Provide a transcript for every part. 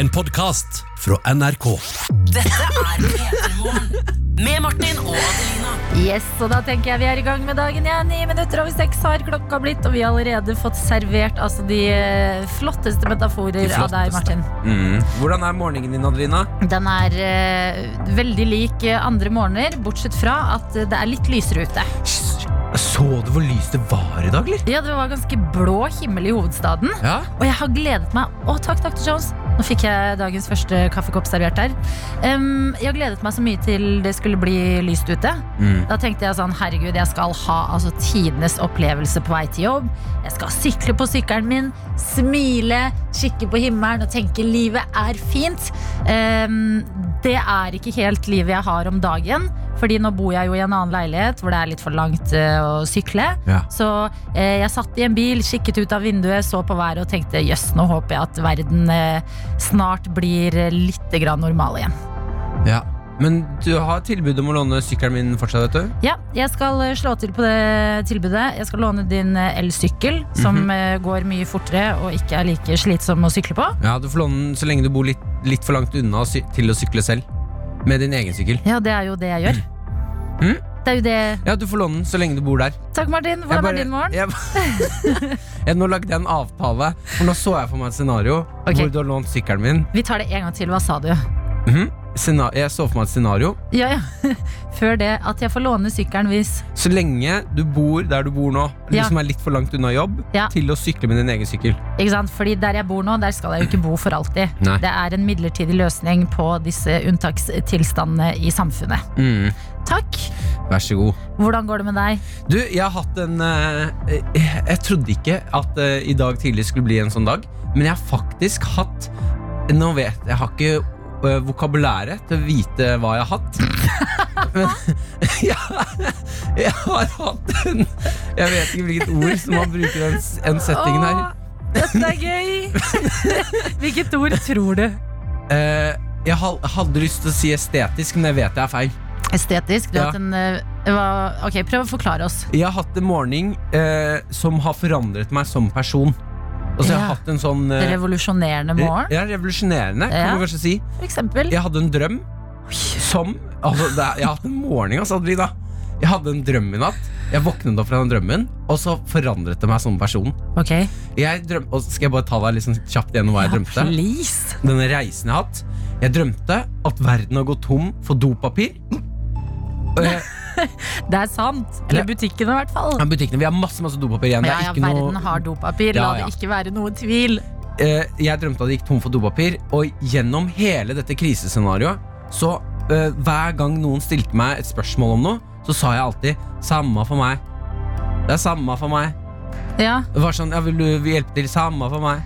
En podkast fra NRK. Dette er P3 Morgen. Med Martin og Adelina. Yes, og da tenker jeg vi er i gang med dagen igjen. Ni minutter over seks har klokka blitt, og vi har allerede fått servert altså, de eh, flotteste metaforer De av deg. Martin. Mm. Hvordan er morgenen din, Adelina? Den er uh, veldig lik eh, andre morgener, bortsett fra at det er litt lysere ute. Så du hvor lyst det var i dag, eller? Ja, det var ganske blå himmel i hovedstaden, Ja. og jeg har gledet meg. Å, takk, takk til Jones. Nå fikk jeg dagens første kaffekopp servert her. Um, jeg har gledet meg så mye til det skulle bli lyst ute. Mm. Da tenkte jeg sånn, herregud, jeg skal ha altså, tidenes opplevelse på vei til jobb. Jeg skal sykle på sykkelen min, smile, kikke på himmelen og tenke livet er fint. Um, det er ikke helt livet jeg har om dagen, fordi nå bor jeg jo i en annen leilighet hvor det er litt for langt eh, å sykle. Ja. Så eh, jeg satt i en bil, kikket ut av vinduet, så på været og tenkte jøss, nå håper jeg at verden eh, snart blir eh, litt grann normal igjen. ja. Men du har tilbud om å låne sykkelen min fortsatt, vet du? Ja, jeg skal eh, slå til på det tilbudet. Jeg skal låne din elsykkel, som eh, går mye fortere og ikke er like slitsom å sykle på. Ja, Du får låne den så lenge du bor litt, litt for langt unna til å sykle selv. Med din egen sykkel. Ja, det er jo det jeg gjør. Mm. Det er jo det Ja, du får låne den så lenge du bor der. Takk, Martin. Hvordan bare- er din morgen? Jeg, jeg, nå lagde jeg en avtale, for nå så jeg for meg et scenario okay. hvor du har lånt sykkelen min. Vi tar det en gang til. Hva sa du? Mhm. Scena jeg så for meg et scenario. Ja, ja. Før det at jeg får låne sykkelen hvis Så lenge du bor der du bor nå, Ja. som er litt for langt unna jobb, Ja. til å sykle med din egen sykkel. Ikke sant? Fordi der jeg bor nå, der skal jeg jo ikke bo for alltid. Nei. Det er en midlertidig løsning på disse unntakstilstandene i samfunnet. Mm. Takk. Vær så god. Hvordan går det med deg? Du, jeg har hatt en eh, Jeg, trodde ikke at eh, i dag tidlig skulle bli en sånn dag, men jeg har faktisk hatt Nå vet jeg, har ikke vokabulæret til å vite hva jeg har hatt. Men jeg, jeg har hatt en Jeg vet ikke hvilket ord som man bruker i den, s- en settingen her. Åh, dette er gøy! Hvilket ord tror du? Eh, jeg hadde lyst til å si estetisk, men jeg vet det er feil. Estetisk? Ja. en eh, hva- Ok, prøv å forklare oss. Jeg har hatt en morgen eh, som har forandret meg som person. Altså, jeg har hatt en sånn eh, Revolusjonerende morgen, Ja, revolusjonerende, kan du kanskje si. for eksempel. Jeg hadde en drøm som altså, det er, Jeg har hatt en morgen, altså, Adelina. Jeg hadde en drøm i natt. Jeg våknet opp fra den drømmen, og så forandret det meg som person. Ok. Jeg drøm, og Skal jeg bare ta deg litt sånn kjapt gjennom hva jeg drømte? Please. Denne reisen jeg har hatt. Jeg drømte at verden har gått tom for dopapir. Og jeg, Det er sant. Eller butikkene, i hvert fall. ja, butikkene, Vi har masse masse dopapir igjen. Det Ja, ja, verden noe har dopapir. La Ja, ja. det ikke være noe tvil. Uh, jeg drømte at det gikk tom for dopapir, og gjennom hele dette krisescenarioet, så uh, hver gang noen stilte meg et spørsmål om noe, så sa jeg alltid 'samme for meg'. Det er samme for meg. Ja, Det var sånn, ja, 'Vil du hjelpe til?' Samme for meg.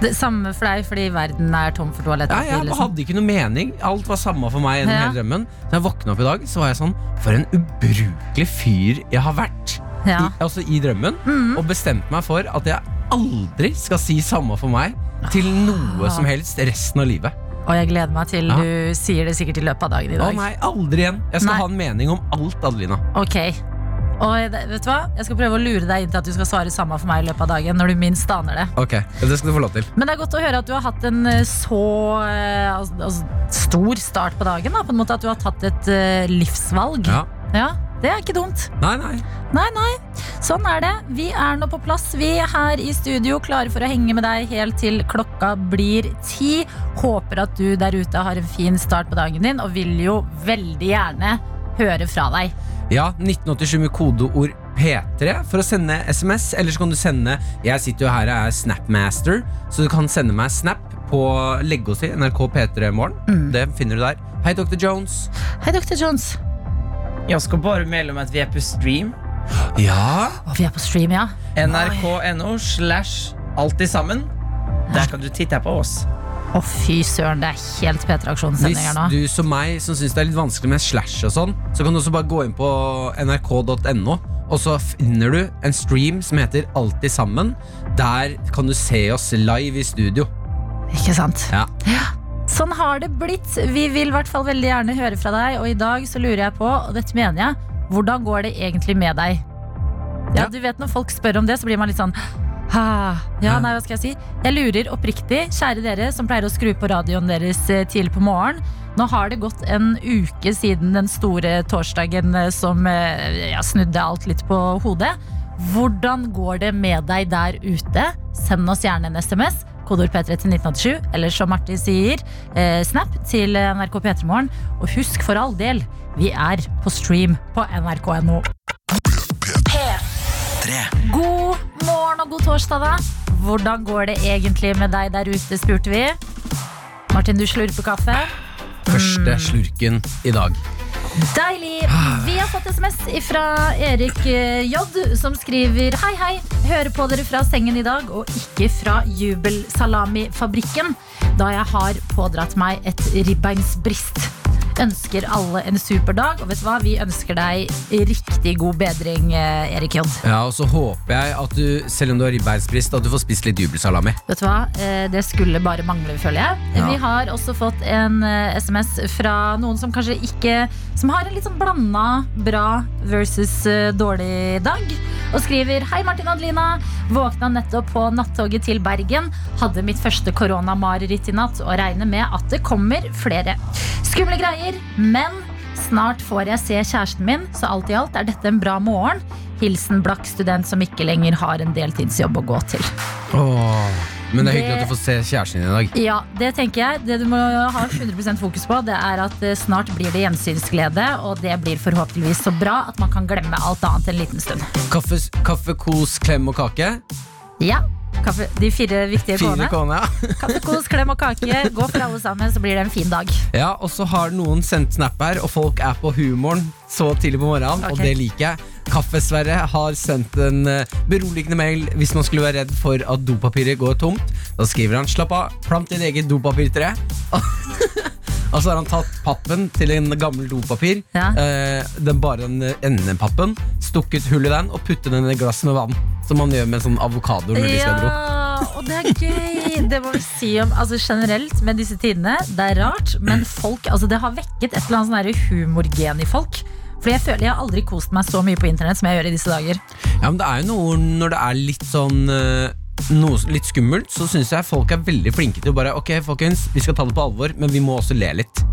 Det Samme for deg fordi verden er tom for Ja, toaletter. jeg liksom. hadde ikke noe mening. Alt var samme for meg gjennom Ja. hele drømmen. Da jeg våkna opp i dag, så var jeg sånn For en ubrukelig fyr jeg har vært. Ja. I, altså i drømmen. Mhm. Og bestemte meg for at jeg aldri skal si 'samme for meg' til noe som helst resten av livet. Og jeg gleder meg til Ja. du sier det sikkert i løpet av dagen i dag. Å nei, aldri igjen. Jeg skal Nei. ha en mening om alt, Adelina. Ok. Og vet du hva? Jeg skal prøve å lure deg inn til at du skal svare samme for meg i løpet av dagen. Når du minst aner det Ok, Det skal du få lov til. Men det er godt å høre at du har hatt en eh, så eh, altså, altså, stor start på dagen. Da, på en måte At du har tatt et uh, livsvalg. Ja. Ja, Det er ikke dumt. Nei, nei. Nei, nei. Sånn er det. Vi er nå på plass, vi er her i studio, klare for å henge med deg helt til klokka blir ti. Håper at du der ute har en fin start på dagen din, og vil jo veldig gjerne høre fra deg. Ja, 1987 med kodeord P3 for å sende SMS. Eller så kan du sende Jeg sitter jo her og er Snapmaster, så du kan sende meg snap på legge oss i NRK P3 Morgen. Mm. Det finner du der. Hei, Dr. Jones. Hei, Dr. Jones. Jeg skal bare melde om at vi er på stream. Ja. Og vi er på stream, ja. NRK.no slash alltid sammen. Der kan du titte på oss. Å, fy søren, det er helt P3 Hvis Aksjonssendinger nå. du som meg som syns det er litt vanskelig med slash og sånn, så kan du også bare gå inn på nrk.no, og så finner du en stream som heter Alltid sammen. Der kan du se oss live i studio. Ikke sant? Ja. Sånn har det blitt. Vi vil i hvert fall veldig gjerne høre fra deg, og i dag så lurer jeg på, og dette mener jeg, hvordan går det egentlig med deg? Ja, Ja. du vet Når folk spør om det, så blir man litt sånn Ah, ja, nei, hva skal jeg si? Jeg lurer oppriktig, kjære dere som pleier å skru på radioen deres eh, tidlig på morgen. Nå har det gått en uke siden den store torsdagen eh, som eh, ja, snudde alt litt på hodet. Hvordan går det med deg der ute? Send oss gjerne en SMS. Kodord P3 til 1987, eller som Martin sier, eh, Snap til NRK P3morgen. Og husk for all del, vi er på stream på nrk.no. God morgen og god torsdag, da. Hvordan går det egentlig med deg der ute, spurte vi. Martin, du slurper kaffe. Første slurken i dag. Deilig! Vi har fått SMS fra Erik eh, J, som skriver Hei, hei. Hører på dere fra sengen i dag, og ikke fra Jubelsalamifabrikken, da jeg har pådratt meg et ribbeinsbrist. Ønsker alle en super dag, og vet du hva? Vi ønsker deg riktig god bedring, eh, Erik Jodd. Ja, Og så håper jeg at du, selv om du har ribbeinsbrist, at du får spist litt jubelsalami. Vet du hva? Eh, Det skulle bare mangle, føler jeg. Ja. Vi har også fått en eh, SMS fra noen som kanskje ikke Som har en litt sånn blanda bra versus dårlig dag. Og skriver Hei, Martin og Adelina. Våkna nettopp på nattoget til Bergen. Hadde mitt første koronamareritt i natt og regner med at det kommer flere. Skumle greier, men snart får jeg se kjæresten min, så alt i alt er dette en bra morgen. Hilsen blakk student som ikke lenger har en deltidsjobb å gå til. Åh. Men det er hyggelig Det- at du får se kjæresten din i dag. Ja, det tenker jeg. Det du må ha 100% fokus på, det er at eh, snart blir det gjensynsglede, og det blir forhåpentligvis så bra at man kan glemme alt annet en liten stund. Kaffe, kaffe kos, klem og kake. Ja, kaffe, de fire viktige Fire k-ene. ja. Kaffe, kos, klem og kake. Gå for alle sammen, så blir det en fin dag. ja. Og så har noen sendt snap her, og folk er på humoren så tidlig på morgenen, okay. og det liker jeg. Kaffe-Sverre har sendt en eh, beroligende mail hvis man skulle være redd for at dopapiret går tomt. Da skriver han 'slapp av, plant ditt eget dopapirtre'. Og så har han tatt pappen til en gammel dopapir, Ja. eh, den bare den endepappen, stukket hull i den og puttet den i et glass med vann. Som man gjør med sånn avokado. Ja, og det er gøy. Det må vi si om altså generelt med disse tidene. Det er rart, men folk, altså det har vekket et eller annet sånn humorgen i folk. Fordi jeg føler jeg har aldri kost meg så mye på internett som jeg gjør i disse dager. Ja, men det er jo noe når det er litt sånn eh, noe litt skummelt, så syns jeg folk er veldig flinke til å bare Ok, folkens, vi skal ta det på alvor, men vi må også le litt.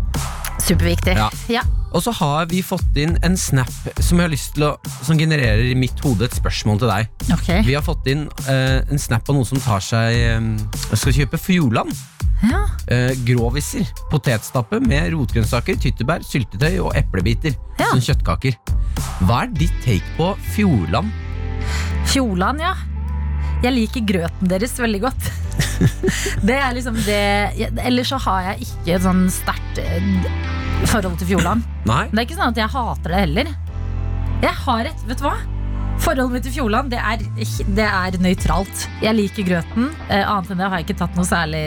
Superviktig. Ja. Ja. Og så har vi fått inn en snap som jeg har lyst til å Som genererer i mitt hode et spørsmål til deg. Okay. Vi har fått inn uh, en snap av noen som tar seg eh, Skal kjøpe Fjordland. Ja. Uh, gråviser. Potetstappe med rotgrønnsaker, tyttebær, syltetøy og eplebiter. Ja. Som kjøttkaker. Hva er ditt take på Fjordland? Fjordland, ja. Jeg liker grøten deres veldig godt. det er liksom det Ellers så har jeg ikke et sånn sterkt eh, forhold til Fjordland. Nei? Det er ikke sånn at jeg hater det heller. Jeg har et, vet du hva? Forholdet mitt til Fjordland det er, det er nøytralt. Jeg liker grøten. Eh, annet enn det har jeg ikke tatt noe særlig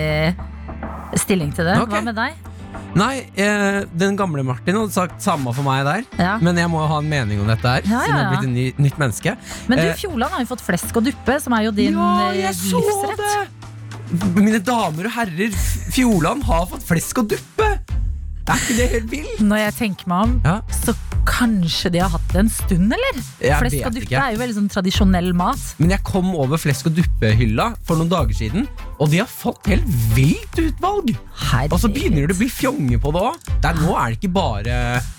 stilling til det. Okay. Hva med deg? Nei, eh, den gamle Martin hadde sagt samme for meg der. Ja. Men jeg må jo ha en mening om dette her, Ja, siden jeg ja, ja. blitt et ny, nytt menneske. Men du, Eh, Fjordland har jo fått flesk og duppe, som er jo din eh, livsrett. Mine damer og herrer, Fjordland har fått flesk og duppe! Er ikke det helt vilt? Når jeg tenker meg om, Ja. så kanskje de har hatt det en stund, eller? Jeg Flesk og duppe ikke. er jo veldig sånn tradisjonell mat. Men jeg kom over flesk og duppe-hylla for noen dager siden, og de har fått helt vilt utvalg! Og så begynner det å bli fjonge på det òg. Nå er det ikke bare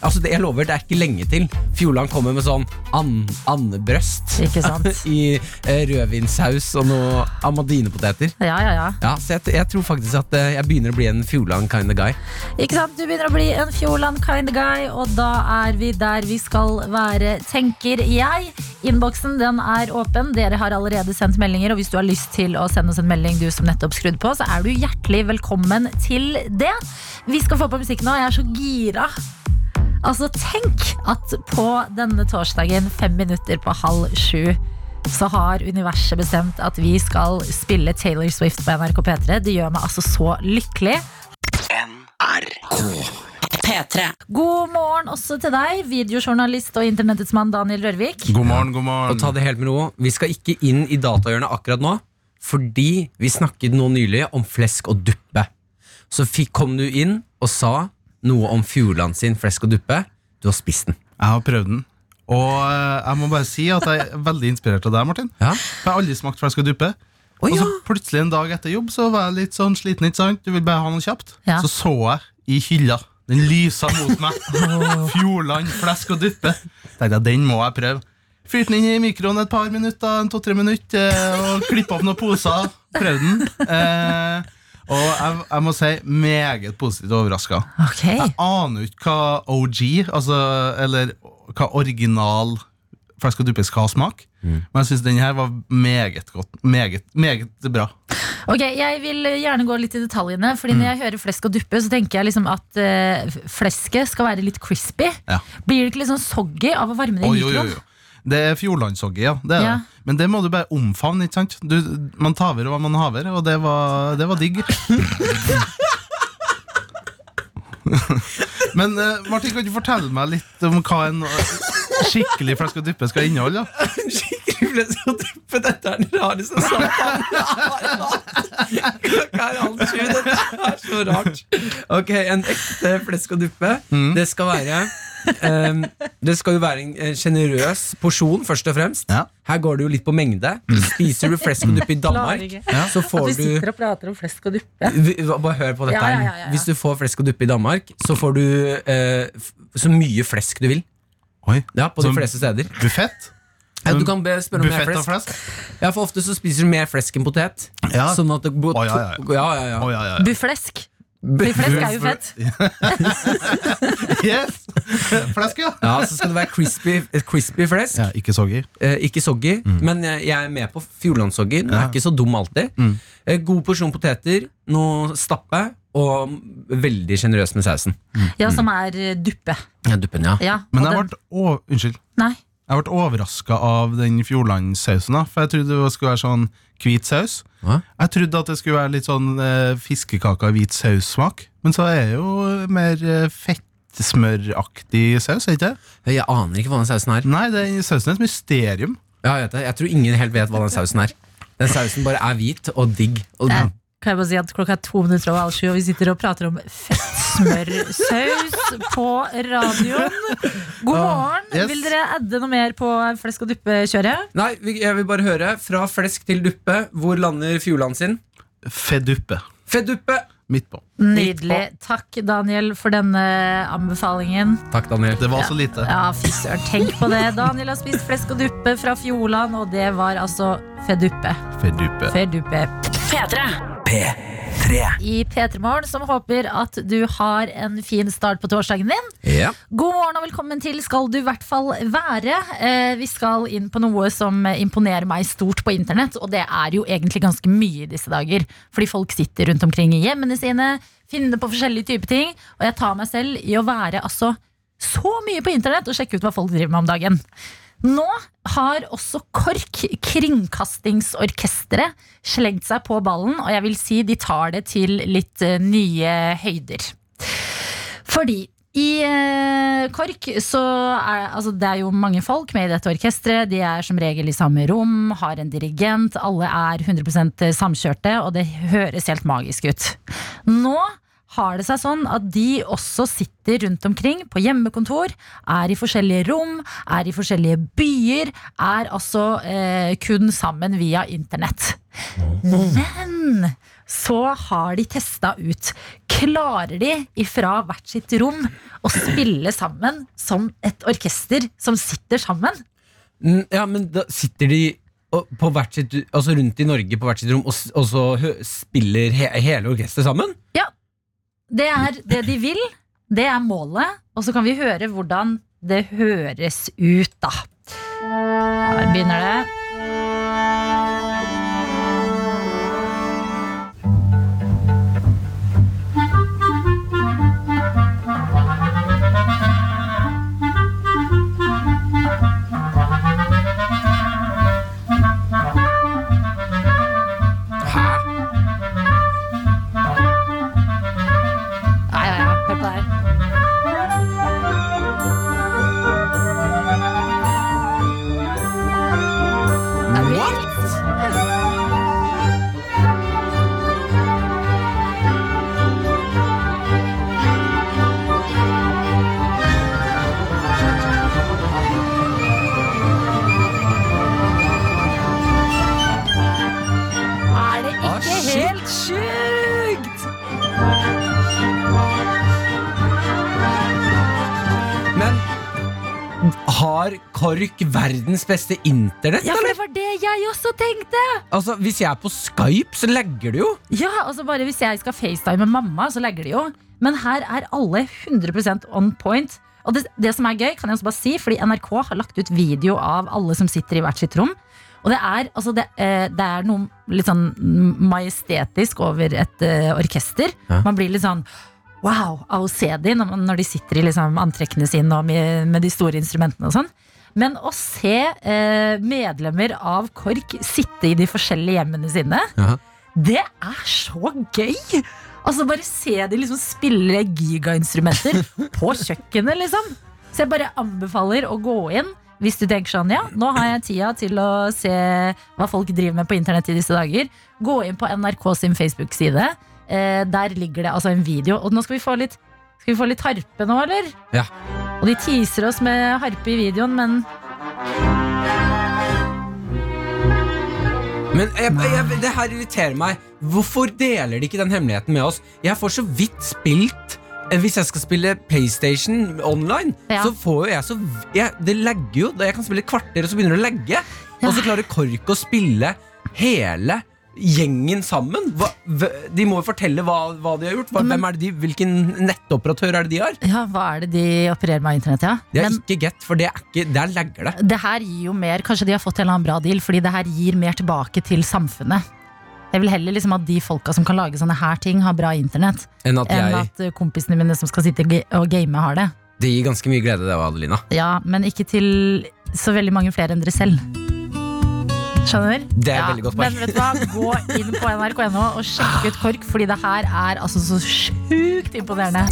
Altså det, Jeg lover, det er ikke lenge til Fjordland kommer med sånn and, andebrøst Ikke sant? i rødvinsaus rødvinssaus og noe amadinepoteter. Ja, ja, ja. Ja, så jeg, jeg tror faktisk at eh, jeg begynner å bli en Fjordland kind of guy. Ikke sant? Du begynner å bli en Fjordland kind of guy, og da er vi der vi skal være, tenker jeg. Innboksen den er åpen. Dere har allerede sendt meldinger, og hvis du har lyst til å sende oss en melding, du som nettopp skrudd på, så er du hjertelig velkommen til det. Vi skal få på musikk nå. Jeg er så gira. Altså, tenk at på denne torsdagen, fem minutter på halv sju, så har universet bestemt at vi skal spille Taylor Swift på NRK P3. Det gjør meg altså så lykkelig. NRK P3. God morgen også til deg, videojournalist og internettets mann Daniel Rørvik. God morgen, god morgen. Og ta det helt med ro. Vi skal ikke inn i datahjørnet akkurat nå, fordi vi snakket nå nylig om flesk og duppe. Så fikk, kom du inn og sa noe om Fjordland sin flesk og duppe. Du har spist den. Jeg har prøvd den, Og eh, jeg må bare si at jeg er veldig inspirert av deg, Martin. Ja. For jeg har aldri smakt flesk og duppe. Å, Og så plutselig en dag etter jobb Så var jeg litt sånn sliten, ikke sant? Du vil bare ha noe kjapt. Ja. Så så jeg i hylla. Den lysa mot meg. Fjordland flesk og duppe. Tenkte jeg, den må jeg prøve. Fyrte den inn i mikroen et par minutter, en to-tre minutter, eh, og klippa opp noen poser. Prøvde den. Eh, og jeg, jeg må si meget positivt overraska. Ok. Jeg aner jo ikke hva OG, altså, eller hva original flesk og duppe skal smake. Men jeg syns den her var meget godt. Meget, meget bra. Ok, Jeg vil gjerne gå litt i detaljene. Fordi Mm. Når jeg hører flesk og duppe, så tenker jeg liksom at eh, flesket skal være litt crispy. Ja. Blir det ikke litt sånn soggy av å varme det i mikroen? Det er fjordlandshoggy, ja. Det er Ja. det. Men det må du bare omfavne. ikke sant? Du, man taver hva man haver, og det var, det var digg. Men eh, Martin, kan du fortelle meg litt om hva en skikkelig flaske dyppe skal inneholde? da? Flesk og duppe. Dette er den rareste samtalen jeg har hatt. Klokka er halv sju. Dette er så rart. Ok, En ekte flesk og duppe. Det skal være um, Det skal jo være en sjenerøs porsjon, først og fremst. Ja. Her går det jo litt på mengde. Spiser du flesk og duppe i Danmark, så får At vi du sitter og prater om flesk og duppe. Vi- Bare hør på dette her. ja, ja, ja. Hvis du får flesk og duppe i Danmark, så får du uh, så mye flesk du vil. Oi, Ja, på de fleste steder. Buffett? Ja, du kan be, spørre om mer flesk. flesk? Ja, for ofte så spiser du mer flesk enn potet. Ja. Sånn at det Å, ja, ja, ja. ja, ja, Oh, ja, ja, ja. Bufflesk. Fordi flesk er jo fett. Yes! Flesk, ja. Ja, så skal det være crispy, crispy flesk. ja ikke soggy. Eh, ikke soggy, men jeg, jeg er med på fjordlandssoggy. Den er ikke så dum alltid. Eh, god porsjon poteter, noe stappe og veldig sjenerøs med sausen. Ja, som er eh, duppe. Ja, duppen, ja. Ja, Men det har vært å, unnskyld. Nei. Jeg ble overraska av den Fjordland-sausen. For jeg trodde det skulle være sånn hvit saus. Hva? Jeg trodde at det skulle være litt sånn eh, fiskekaker hvit saus-smak. Men så er det jo mer eh, fettsmøraktig saus, er ikke det? Jeg aner ikke hva den sausen er. Nei, det er, sausen er et mysterium. Ja, jeg, vet det. jeg tror ingen helt vet hva den sausen er. Den sausen bare er hvit og digg. Og, Eh, Kan jeg bare si at Klokka er to minutter over halv sju, og vi sitter og prater om fettsmørsaus på radioen. God morgen. yes. Vil dere adde noe mer på flesk og duppe-kjøret? Nei, jeg vil bare høre. Fra flesk til duppe, hvor lander Fjordland sin? Feduppe. Feduppe! Midt på. Nydelig. Takk, Daniel, for denne anbefalingen. Takk, Daniel. Det var så lite. Ja, fy søren, tenk på det. Daniel har spist flesk og duppe fra Fjordland, og det var altså feduppe. Feduppe. Feduppe. P3. I P3 Morgen, som håper at du har en fin start på torsdagen din. Ja. God morgen og velkommen til skal du i hvert fall være. Eh, vi skal inn på noe som imponerer meg stort på internett, og det er jo egentlig ganske mye i disse dager. Fordi folk sitter rundt omkring i hjemmene sine, finner på forskjellige typer ting, og jeg tar meg selv i å være altså så mye på internett og sjekke ut hva folk driver med om dagen. Nå har også KORK, Kringkastingsorkesteret, slengt seg på ballen, og jeg vil si de tar det til litt eh, nye høyder. Fordi i eh, KORK så er altså, det er jo mange folk med i dette orkesteret. De er som regel i samme rom, har en dirigent. Alle er 100% samkjørte, og det høres helt magisk ut. Nå har det seg sånn at de også sitter rundt omkring på hjemmekontor, er i forskjellige rom, er i forskjellige byer, er altså eh, kun sammen via internett. Men så har de testa ut. Klarer de ifra hvert sitt rom å spille sammen som et orkester som sitter sammen? Mm, ja, men da sitter de sitt, altså rundt i Norge på hvert sitt rom og, og så spiller he hele orkesteret sammen? Det er det de vil. Det er målet. Og så kan vi høre hvordan det høres ut, da. Her begynner det. Har KORK verdens beste internett, Ja, for eller? det var det jeg også tenkte! Altså, Hvis jeg er på Skype, så legger det jo. Ja, altså bare Hvis jeg skal facetime med mamma, så legger det jo. Men her er alle 100% on point. Og det, det som er gøy, kan jeg også bare si, fordi NRK har lagt ut video av alle som sitter i hvert sitt rom. Og det er, altså det, eh, det er noe litt sånn majestetisk over et eh, orkester. Ja. Man blir litt sånn wow av å se dem når, de sitter i liksom antrekkene sine og med, de store instrumentene og sånn. Men å se eh, medlemmer av KORK sitte i de forskjellige hjemmene sine, Aha. det er så gøy! Altså Bare se de liksom spille gigainstrumenter på kjøkkenet, liksom. Så jeg bare anbefaler å gå inn hvis du tenker sånn, ja, nå har jeg tida til å se hva folk driver med på internett i disse dager. Gå inn på NRK sin Facebook-side. Eh, der ligger det altså en video. Og nå skal vi få litt Skal vi få litt harpe nå, eller? Ja. Og de teaser oss med harpe i videoen, men Men jeg, jeg, det her irriterer meg. Hvorfor deler de ikke den hemmeligheten med oss? Jeg får så vidt spilt eh, Hvis jeg skal spille PlayStation online, Ja. så får jo jeg så jeg, Det legger jo. Jeg kan spille kvarter, og så begynner det å legge. Og så klarer KORK å spille hele gjengen sammen. Hva, de må jo fortelle hva, hva de har gjort. Hva, Men- er de, hvilken nettoperatør er det de har? ja, hva er det de opererer med av internett? Ja? Det er Men- ikke get, for det er ikke, der legger det. det her gir jo mer Kanskje de har fått en eller annen bra deal, fordi det her gir mer tilbake til samfunnet. Jeg vil heller liksom at de folka som kan lage sånne her ting, har bra internett, Enn at enn at eh, kompisene mine som skal sitte og game, har det. Det gir ganske mye glede, det, Adelina. Ja, Men ikke til så veldig mange flere enn dere selv. Skjønner? Det er ja, veldig godt poeng. Men vet du hva, gå inn på nrk.no og sjekk ut KORK, fordi det her er altså så sjukt imponerende.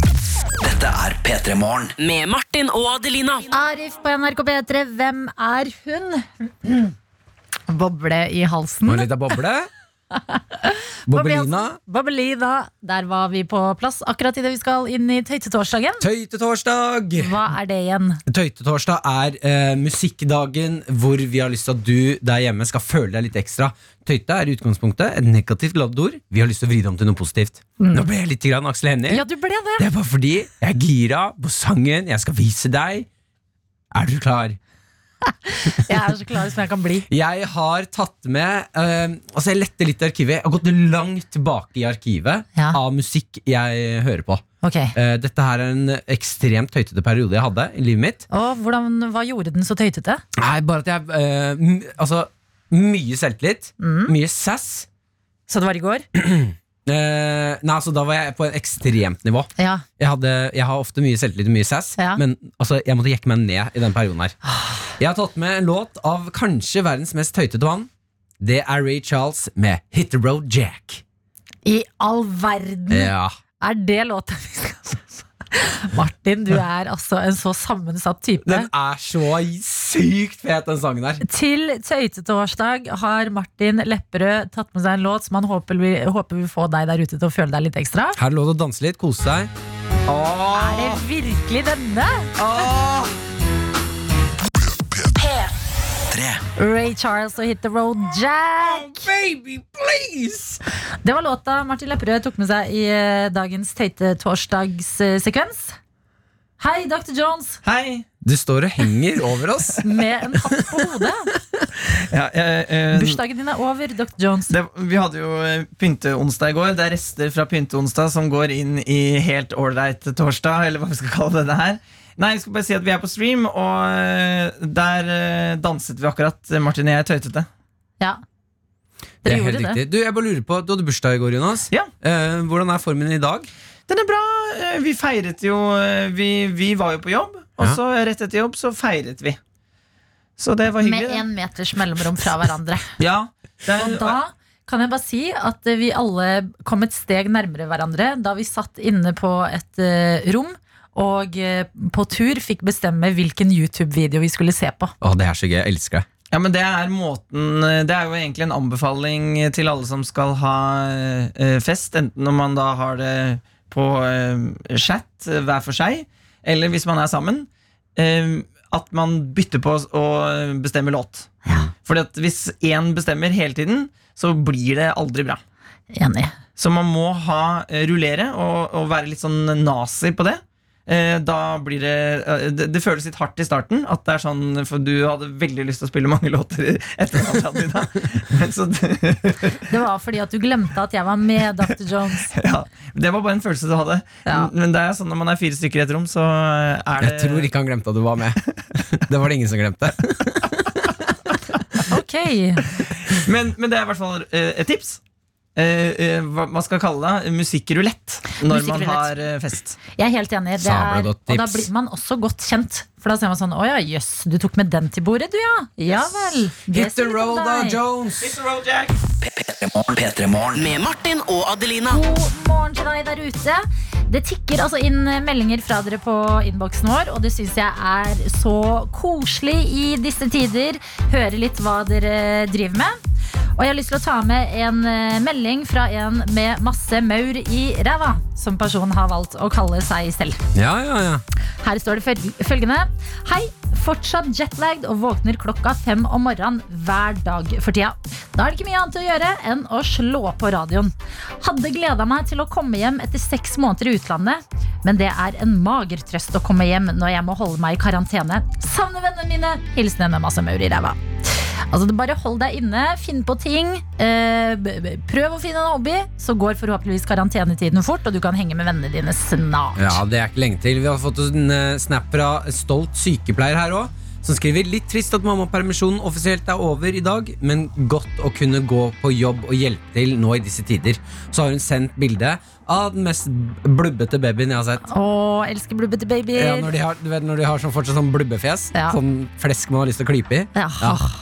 Dette er P3 Morgen. Med Martin og Adelina. Arif på NRK P3, hvem er hun? Boble i halsen. Og litt av boble. Bobbelina. Bobelina. Der var vi på plass akkurat idet vi skal inn i tøytetorsdagen. Tøytetorsdag! Hva er det igjen? Tøytetorsdag er eh, musikkdagen hvor vi har lyst til at du der hjemme skal føle deg litt ekstra. Tøyte er i utgangspunktet et negativt ladd ord. Vi har lyst til å vri det om til noe positivt. Nå ble jeg litt grann Aksel Hennie. Ja, det. Det er bare fordi jeg er gira på sangen. Jeg skal vise deg. Er du klar? Jeg er så klar som jeg kan bli. Jeg har tatt med uh, Altså Jeg lette litt i arkivet. Jeg har gått langt tilbake i arkivet Ja. av musikk jeg hører på. Okay. Uh, dette her er en ekstremt tøytete periode jeg hadde i livet mitt. og hvordan, Hva gjorde den så tøytete? Nei, bare at jeg uh, Altså, mye selvtillit. Mye sass. Så det var i går? Eh, nei, altså Da var jeg på et ekstremt nivå. Ja. Jeg, hadde, jeg har ofte mye selvtillit og mye sass, Ja. men altså, jeg måtte jekke meg ned i den perioden her. Jeg har tatt med en låt av kanskje verdens mest tøytete vann. Det er Ray Charles med Hit the Road Jack. I all verden! Ja. Er det låta vi skal Martin, du er altså en så sammensatt type. Den er så sykt fet, den sangen her. Til tøytetorsdag har Martin Lepperød tatt med seg en låt som han håper vil, håper vil få deg der ute til å føle deg litt ekstra. Her er det lov til å danse litt, kose seg. Åh. Er det virkelig denne? Ray Charles og Hit the Road Jack. Baby, please! Det var låta Martin Lepperød tok med seg i dagens dagens tøytetorsdagssekvens. Hei, Dr. Jones, Hei! Du står og henger over oss. med en hatt på hodet. Ja, eh, eh, Bursdagen din er over, Dr. Jones. det, vi hadde jo eh, pynteonsdag i går. Det er rester fra pynteonsdag som går inn i helt ålreit torsdag, eller hva vi skal kalle denne her. Nei, jeg skal bare si at vi er på stream, og eh, der eh, danset vi akkurat. Martin og jeg tøytete. Ja. Det Dere er helt gjorde det. Du, jeg bare lurer på, du hadde bursdag i går, Jonas. Ja. Eh, hvordan er formen i dag? Den er bra. Eh, Vi feiret jo Vi, vi var jo på jobb, og Ja. så rett etter jobb så feiret vi. Så det var hyggelig. Med én meters mellomrom fra hverandre. Ja, det er, Og da kan jeg bare si at vi alle kom et steg nærmere hverandre da vi satt inne på et uh, rom og eh, på tur fikk bestemme hvilken YouTube-video vi skulle se på. Å, det er så gøy. Jeg elsker det. Ja, men det er måten Det er jo egentlig en anbefaling til alle som skal ha eh, fest, enten når man da har det på eh, chat eh, hver for seg, eller hvis man er sammen, eh, at man bytter på å bestemme låt. Fordi at hvis én bestemmer hele tiden, så blir det aldri bra. Enig. Så man må ha eh, rullere og, og være litt sånn nazi på det. Eh, da blir det, eh, det Det føles litt hardt i starten. At det er sånn, For du hadde veldig lyst til å spille mange låter etter. Adelina. Det, Det var fordi at du glemte at jeg var med Dr. Jones. ja, det var bare en følelse du hadde. Ja. Men det er sånn når man er fire stykker i et rom, så er det Jeg tror ikke han glemte at du var med. Det var det ingen som glemte. Ok. Men, men det er i hvert fall eh, et tips. Eh, eh, hva man skal kalle det musikkrulett når man har eh, fest. Jeg er helt enig. Det er, og da tips. blir man også godt kjent. For da ser man sånn Å ja, jøss, du tok med den til bordet, du ja. Ja vel. Det Hit the sier litt om roll, da, deg. Jones! P3morgen. P3morgen. Med Martin og Adelina. God morgen til deg der ute. Det tikker altså inn meldinger fra dere på innboksen vår, og det syns jeg er så koselig i disse tider. Høre litt hva dere driver med. Og jeg har lyst til å ta med en eh, melding fra en med masse maur i ræva, som personen har valgt å kalle seg selv. Ja, ja, ja. Her står det følgende. Hei, fortsatt jetlagd og våkner klokka fem om morgenen hver dag for tida. Da er det ikke mye annet å gjøre enn å slå på radioen. Hadde gleda meg til å komme hjem etter seks måneder i utlandet, men det er en mager trøst å komme hjem når jeg må holde meg i karantene. Savner vennene mine. Hilsen en med masse maur i ræva. Altså, bare Hold deg inne, finn på ting. Eh, prøv å finne en hobby, så går forhåpentligvis karantenetiden fort, og du kan henge med vennene dine snart. Ja, det er ikke lenge til. Vi har fått en eh, snap fra stolt sykepleier her òg. Som skriver litt trist at mammapermisjonen offisielt er over i dag, men godt å kunne gå på jobb og hjelpe til nå i disse tider. Så har hun sendt bilde av den mest blubbete babyen jeg har sett. Åh, elsker blubbete babyer. Ja, når de har, du vet, når de har sånn, fortsatt sånn blubbefjes. Ja. Sånn flesk man har lyst til å klype i. Ja.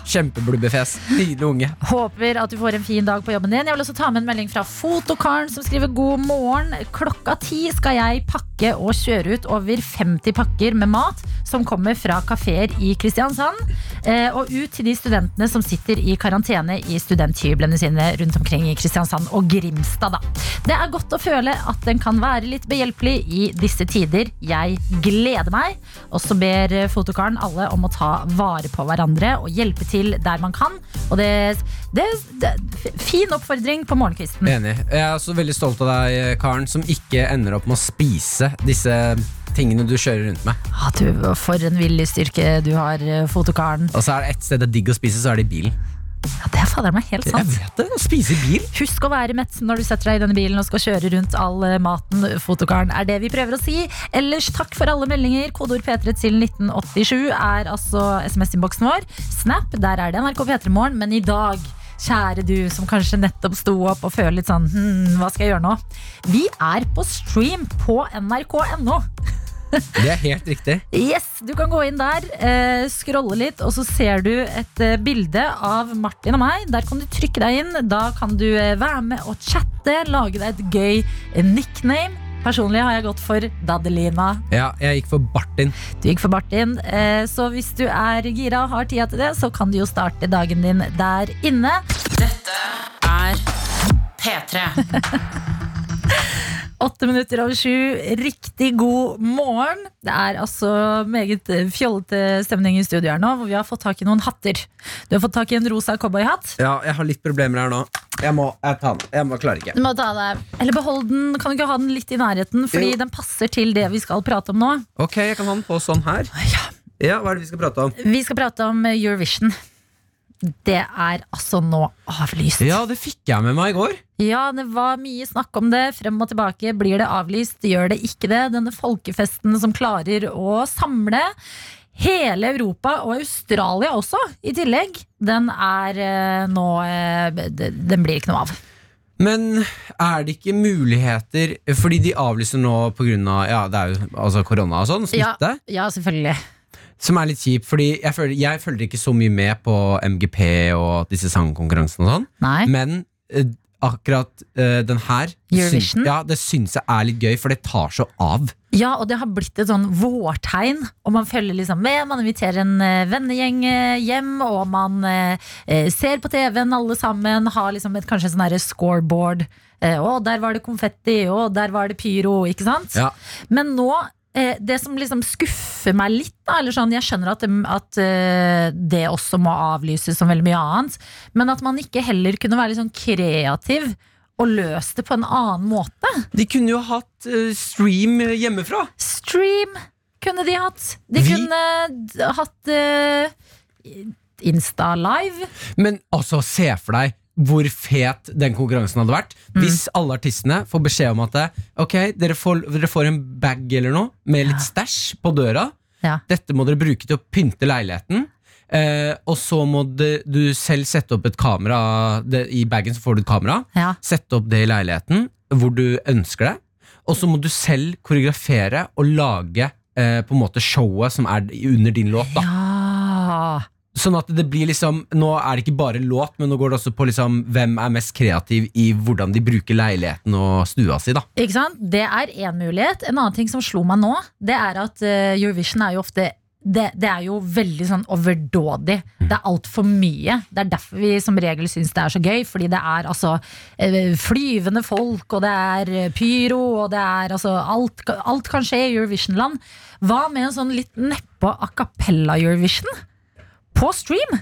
Kjempeblubbefjes. Nydelig unge. Håper at du får en fin dag på jobben din. Jeg vil også ta med en melding fra Fotokaren som skriver god morgen. Klokka ti skal jeg pakke og kjøre ut over 50 pakker med mat som kommer fra kafeer i Kristiansand. eh, Og ut til de studentene som sitter i karantene i studenthyblene sine rundt omkring i Kristiansand og Grimstad. Da. Det er godt å føle at den kan være litt behjelpelig i disse tider. Jeg gleder meg. Og så ber eh, Fotokaren alle om å ta vare på hverandre og hjelpe til der man kan. Og det, det, det Fin oppfordring på morgenkvisten. Enig. Jeg er også veldig stolt av deg, Karen, som ikke ender opp med å spise disse tingene du kjører rundt med. Ah, du, for en viljestyrke du har, eh, Fotokaren. Og så er det ett sted det er digg å spise, så er det i bilen. Ja, det er fader meg helt Jeg sant. vet det, spise i bil. Husk å være mett når du setter deg i denne bilen og skal kjøre rundt all eh, maten. Fotokaren er det vi prøver å si. Ellers takk for alle meldinger. Kodeord P3 til 1987 er altså SMS-innboksen vår. Snap, der er det NRK P3morgen. Men i dag, kjære du som kanskje nettopp sto opp og føler litt sånn hm, hva skal jeg gjøre nå? Vi er på stream på nrk.no. Det er helt riktig. Yes, Du kan gå inn der, eh, scrolle litt, og så ser du et eh, bilde av Martin og meg. Der kan du trykke deg inn. Da kan du eh, være med og chatte, lage deg et gøy eh, nickname. Personlig har jeg gått for Dadelina. Ja, jeg gikk for Bartin. Du gikk for Martin. Eh, så hvis du er gira og har tida til det, så kan du jo starte dagen din der inne. Dette er P3. Åtte minutter over sju. Riktig god morgen. Det er altså meget fjollete stemning i studio her nå, hvor vi har fått tak i noen hatter. Du har fått tak i en rosa cowboyhatt. Ja, jeg har litt problemer her nå. Jeg må jeg ta den. Jeg må klare ikke. Du må ta det. Eller behold den. Kan du ikke ha den litt i nærheten? Fordi Jo. den passer til det vi skal prate om nå. Ok, jeg kan ha den på sånn her. Ja, Hva er det vi skal prate om? Vi skal prate om Eurovision. Det er altså nå avlyst. Ja, det fikk jeg med meg i går. Ja, det var mye snakk om det. Frem og tilbake. Blir det avlyst? Gjør det ikke det? Denne folkefesten som klarer å samle hele Europa, og Australia også, i tillegg, den er eh, nå eh, Den blir ikke noe av. Men er det ikke muligheter Fordi de avlyser nå pga. Ja, det er jo altså korona og sånn, Ja, ja, selvfølgelig. Som er litt kjipt, fordi jeg følger, jeg følger ikke så mye med på MGP og disse sangkonkurransene og sånn. Nei. Men eh, akkurat eh, den her Eurovision? Syns, ja, det syns jeg er litt gøy, for det tar så av. Ja, og det har blitt et sånn vårtegn. Og man følger liksom med. Man inviterer en eh, vennegjeng eh, hjem, og man eh, eh, ser på TV-en alle sammen. Har liksom et, kanskje sånn scoreboard. Eh, å, der var det konfetti, og der var det pyro. Ikke sant? Ja. Men nå det som liksom skuffer meg litt, da, eller sånn, jeg skjønner at, det, at eh, det også må avlyses som veldig mye annet, men at man ikke heller kunne være litt sånn kreativ og løst det på en annen måte. De kunne jo hatt eh, stream hjemmefra. stream kunne de hatt. De Vi- kunne hatt eh, Insta Live. Men altså, se for deg hvor fet den konkurransen hadde vært hvis alle artistene får beskjed om at Ok, dere får, dere får en bag eller noe med litt stæsj på døra. Ja. Dette må dere bruke til å pynte leiligheten. Eh, og så må det, du selv sette opp et kamera det, I bagen så får du et kamera. Ja. Sette opp det i leiligheten hvor du ønsker det. Og så må du selv koreografere og lage eh, på en måte showet som er under din låt. da ja. Sånn at det blir liksom Nå er det ikke bare låt, men nå går det også på liksom hvem er mest kreativ i hvordan de bruker leiligheten og stua si. da Ikke sant? Det er én mulighet. En annen ting som slo meg nå, det er at uh, Eurovision er jo ofte det, det er jo veldig sånn overdådig. Det er altfor mye. Det er derfor vi som regel syns det er så gøy. Fordi det er altså eh, flyvende folk, og det er eh, pyro, og det er altså Alt, alt kan skje i Eurovision-land. Hva med en sånn litt nedpå a cappella Eurovision? På stream?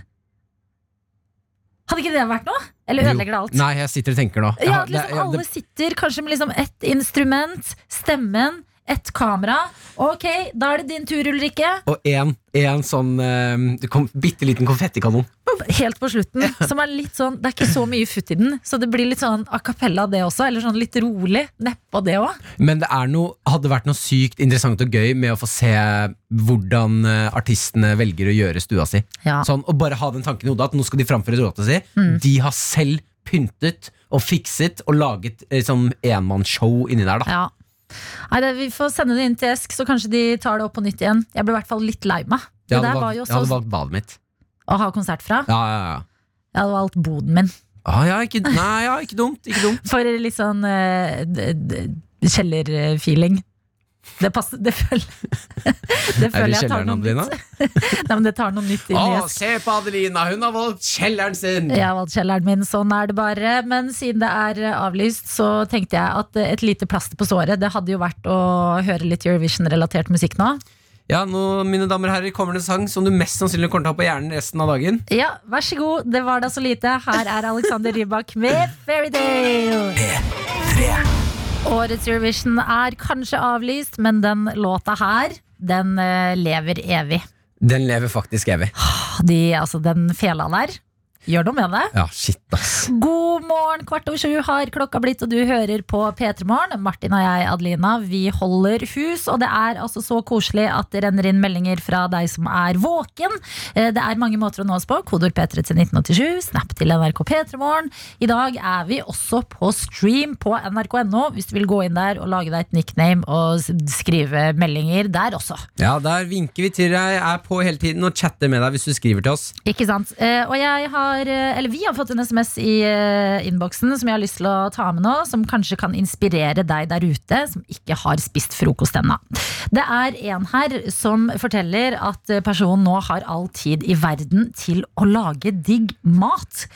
Hadde ikke det vært noe? Eller ødelegger det alt? Nei, jeg sitter og tenker nå. Jeg Ja, har- at det- liksom det, alle sitter kanskje med liksom ett instrument, stemmen, ett kamera. Ok, da er det din tur, Ulrikke. Og en, en sånn uh, kom, bitte liten konfettikanon. Helt på slutten. Som er litt sånn, Det er ikke så mye futt i den, så det blir litt sånn a cappella det også. Eller sånn litt rolig. Nedpå det òg. Men det er noe, hadde vært noe sykt interessant og gøy med å få se hvordan eh, artistene velger å gjøre stua si. Ja. Sånn, og bare ha den tanken i hodet at nå skal de framføre låta si. Mm. De har selv pyntet og fikset og laget liksom, enmannsshow inni der. da Ja. Nei, det, Vi får sende det inn til Esk, så kanskje de tar det opp på nytt igjen. Jeg ble i hvert fall litt lei meg. Det Jeg hadde, der var valgt, jo jeg hadde valgt badet mitt. å ha konsert fra. Ja, ja, ja. Jeg hadde valgt boden min. Ah, ja, ikke, nei, ja, ikke dumt. Ikke dumt. For litt sånn eh, d- d- kjellerfeeling. Det passer Det føler, det Er føler det jeg tar noe Adelina? nytt. Nei, men det tar noe nytt inn i Å, se på Adelina! Hun har valgt kjelleren sin! Jeg har valgt kjelleren min, sånn er det bare. Men siden det er eh, avlyst, så tenkte jeg at eh, et lite plaster på såret, det hadde jo vært å høre litt Eurovision-relatert musikk nå. Ja, nå, mine damer og herrer, kommer det en sang som du mest sannsynlig kommer til å ha på hjernen resten av dagen. Ja, vær så god. Det var da så lite. Her er Alexander Rybak med Fairytale. Årets Eurovision er kanskje avlyst, men den låta her, den eh, lever evig. Den lever faktisk evig. De, altså, den fela der gjør noe med det. Ja, shit, ass. God morgen, kvart over sju har klokka blitt, og du hører på P3 Morgen. Martin og jeg, Adelina, vi holder hus, og det er altså så koselig at det renner inn meldinger fra deg som er våken. Eh, Det er mange måter å nå oss på. Kodord P3 til 1987, snap til NRK P3 Morgen. I dag er vi også på stream på nrk.no, hvis du vil gå inn der og lage deg et nickname og skrive meldinger der også. Ja, der vinker vi til deg, er på hele tiden og chatter med deg hvis du skriver til oss. Ikke sant? Eh, og jeg har, eh, eller vi har fått en SMS i eh, innboksen som jeg har lyst til å ta med nå, som kanskje kan inspirere deg der ute som ikke har spist frokost ennå. Det er en her som forteller at eh, personen nå har all tid i verden til å lage digg mat.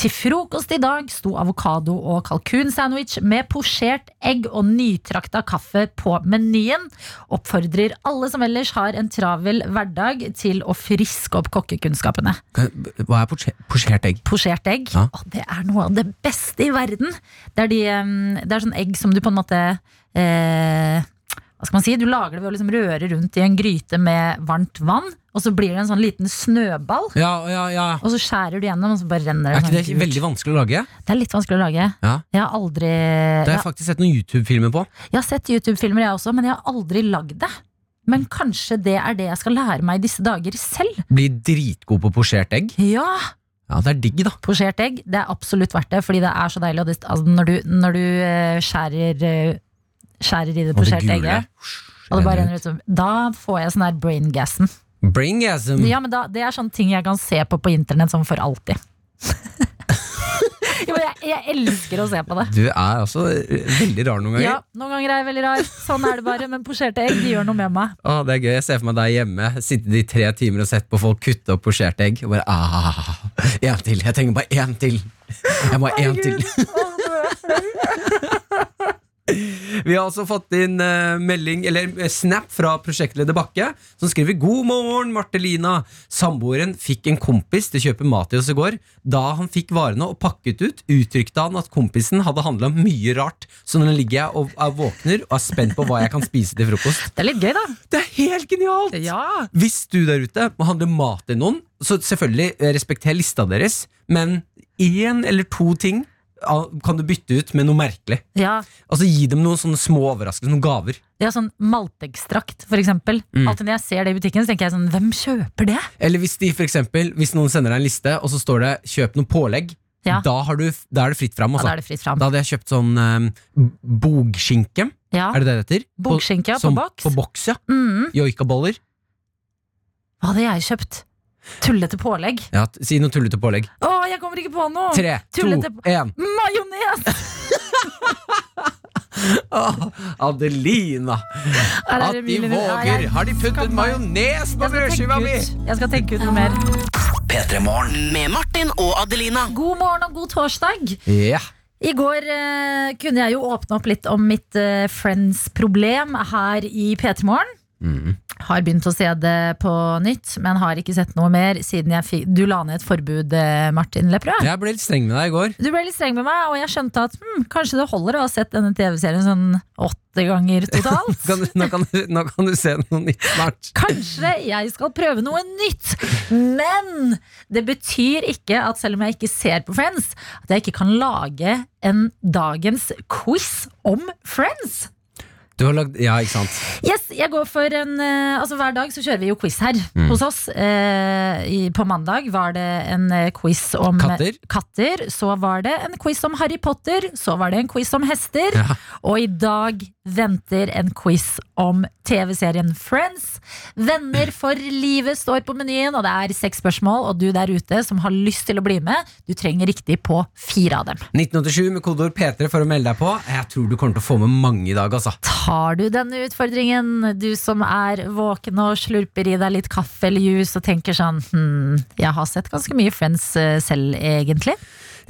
Til frokost i dag sto avokado og kalkunsandwich med posjert egg og nytrakta kaffe på menyen. Oppfordrer alle som ellers har en travel hverdag til å friske opp kokkekunnskapene. Hva er posje- posjert egg? Posjert egg, Ja. å, det er noe av det beste i verden. Det er, de, det er sånn egg som du på en måte eh, Hva skal man si? Du lager det ved å liksom røre rundt i en gryte med varmt vann, og så blir det en sånn liten snøball. Ja, ja, ja. Og så skjærer du gjennom, og så bare renner det. Er ikke det gult. veldig vanskelig å lage? Det er litt vanskelig å lage. Ja. Jeg har aldri Det har jeg, faktisk sett noen YouTube-filmer på. jeg har sett YouTube-filmer, jeg også, men jeg har aldri lagd det. Men kanskje det er det jeg skal lære meg i disse dager selv. Blir dritgod på posjert egg. Ja, Ja, det er digg, da. Posjert egg, det er absolutt verdt det, fordi det er så deilig. Det, altså, når du, når du eh, skjærer, eh, skjærer i det posjerte egget, og det bare renner ut som- Da får jeg sånn her braingasm. Braingasm. Ja, men da, det er sånne ting jeg kan se på på internett sånn for alltid. jo, jeg, jeg elsker å se på det. Du er altså eh, veldig rar noen ganger. Ja, Noen ganger er jeg veldig rar, sånn er det bare. Men posjerte egg de gjør noe med meg. Å, det er gøy. Jeg ser for meg deg hjemme, sitte i tre timer og sett på folk kutte opp posjerte egg. Og bare ah, En til. Jeg trenger bare én til. Jeg må ha én til. Vi har også fått inn eh, melding, eller eh, snap fra prosjektleder Bakke, som skriver God morgen, Martelina. Samboeren fikk en kompis til å kjøpe mat til oss i går. Da han fikk varene og pakket ut, uttrykte han at kompisen hadde handla mye rart. Så nå ligger jeg og er våkner og er spent på hva jeg kan spise til frokost. Det er litt gøy, da. Det er helt genialt! Ja. Hvis du der ute må handle mat til noen, så selvfølgelig respekter lista deres, men én eller to ting kan du bytte ut med noe merkelig. Ja, Altså Gi dem noen sånne små overraskelser, noen gaver. ja sånn maltekstrakt, for eksempel. Mm. Alltid når jeg ser det i butikken, så tenker jeg sånn Hvem kjøper det? Eller hvis de for eksempel, hvis noen sender deg en liste, og så står det 'kjøp noe pålegg', Ja. da, har du, da er det fritt fram. Ja, da det fritt fram. Da hadde jeg kjøpt sånn um, bogskinke. Ja. Er det det det heter? Bogskinke, på som- boks. På boks, ja. Mm. Joikaboller. Hva hadde jeg kjøpt? Tullete pålegg. Ja, si noe tullete pålegg. Å, jeg kommer ikke på noe! Tre, to, Tullete én. Majones! Adelina! Er At de Emilie? Nei, våger! jeg Har de puttet majones på Jeg skal brødskiva tenke mi? ut- Jeg skal tenke ut noe mer. P3 Med Martin og Adelina. God morgen og god torsdag. Ja. I går eh, kunne jeg jo åpne opp litt om mitt eh, Friends-problem her i P3 Morgen. Mm. Har begynt å se det på nytt, men har ikke sett noe mer siden jeg fikk Du la ned et forbud, eh, Martin Lepperød. Jeg ble litt streng med deg i går. Du ble litt streng med meg, og jeg skjønte at hm, kanskje det holder å ha sett denne TV-serien sånn åtte ganger totalt. Kan du, nå, kan du, nå kan du se noe nytt snart. Kanskje jeg skal prøve noe nytt. Men det betyr ikke at selv om jeg ikke ser på Friends, at jeg ikke kan lage en dagens quiz om Friends. Du har lagd, ja, ikke sant? Yes, jeg går for en eh, Altså Hver dag så kjører vi jo quiz her Mm. hos oss. Eh, på mandag var det en eh, quiz om Katter. katter. Så var det en quiz om Harry Potter. Så var det en quiz om hester. Ja. Og i dag venter en quiz om TV-serien Friends. Venner for livet står på menyen, og det er seks spørsmål. Og du der ute som har lyst til å bli med, du trenger riktig på fire av dem. 1987 med kodeord P3 for å melde deg på. Jeg tror du kommer til å få med mange i dag, altså. Tar du denne utfordringen, du som er våken og slurper i deg litt kaffe eller juice og tenker sånn hm, jeg har sett ganske mye Friends eh, selv, egentlig.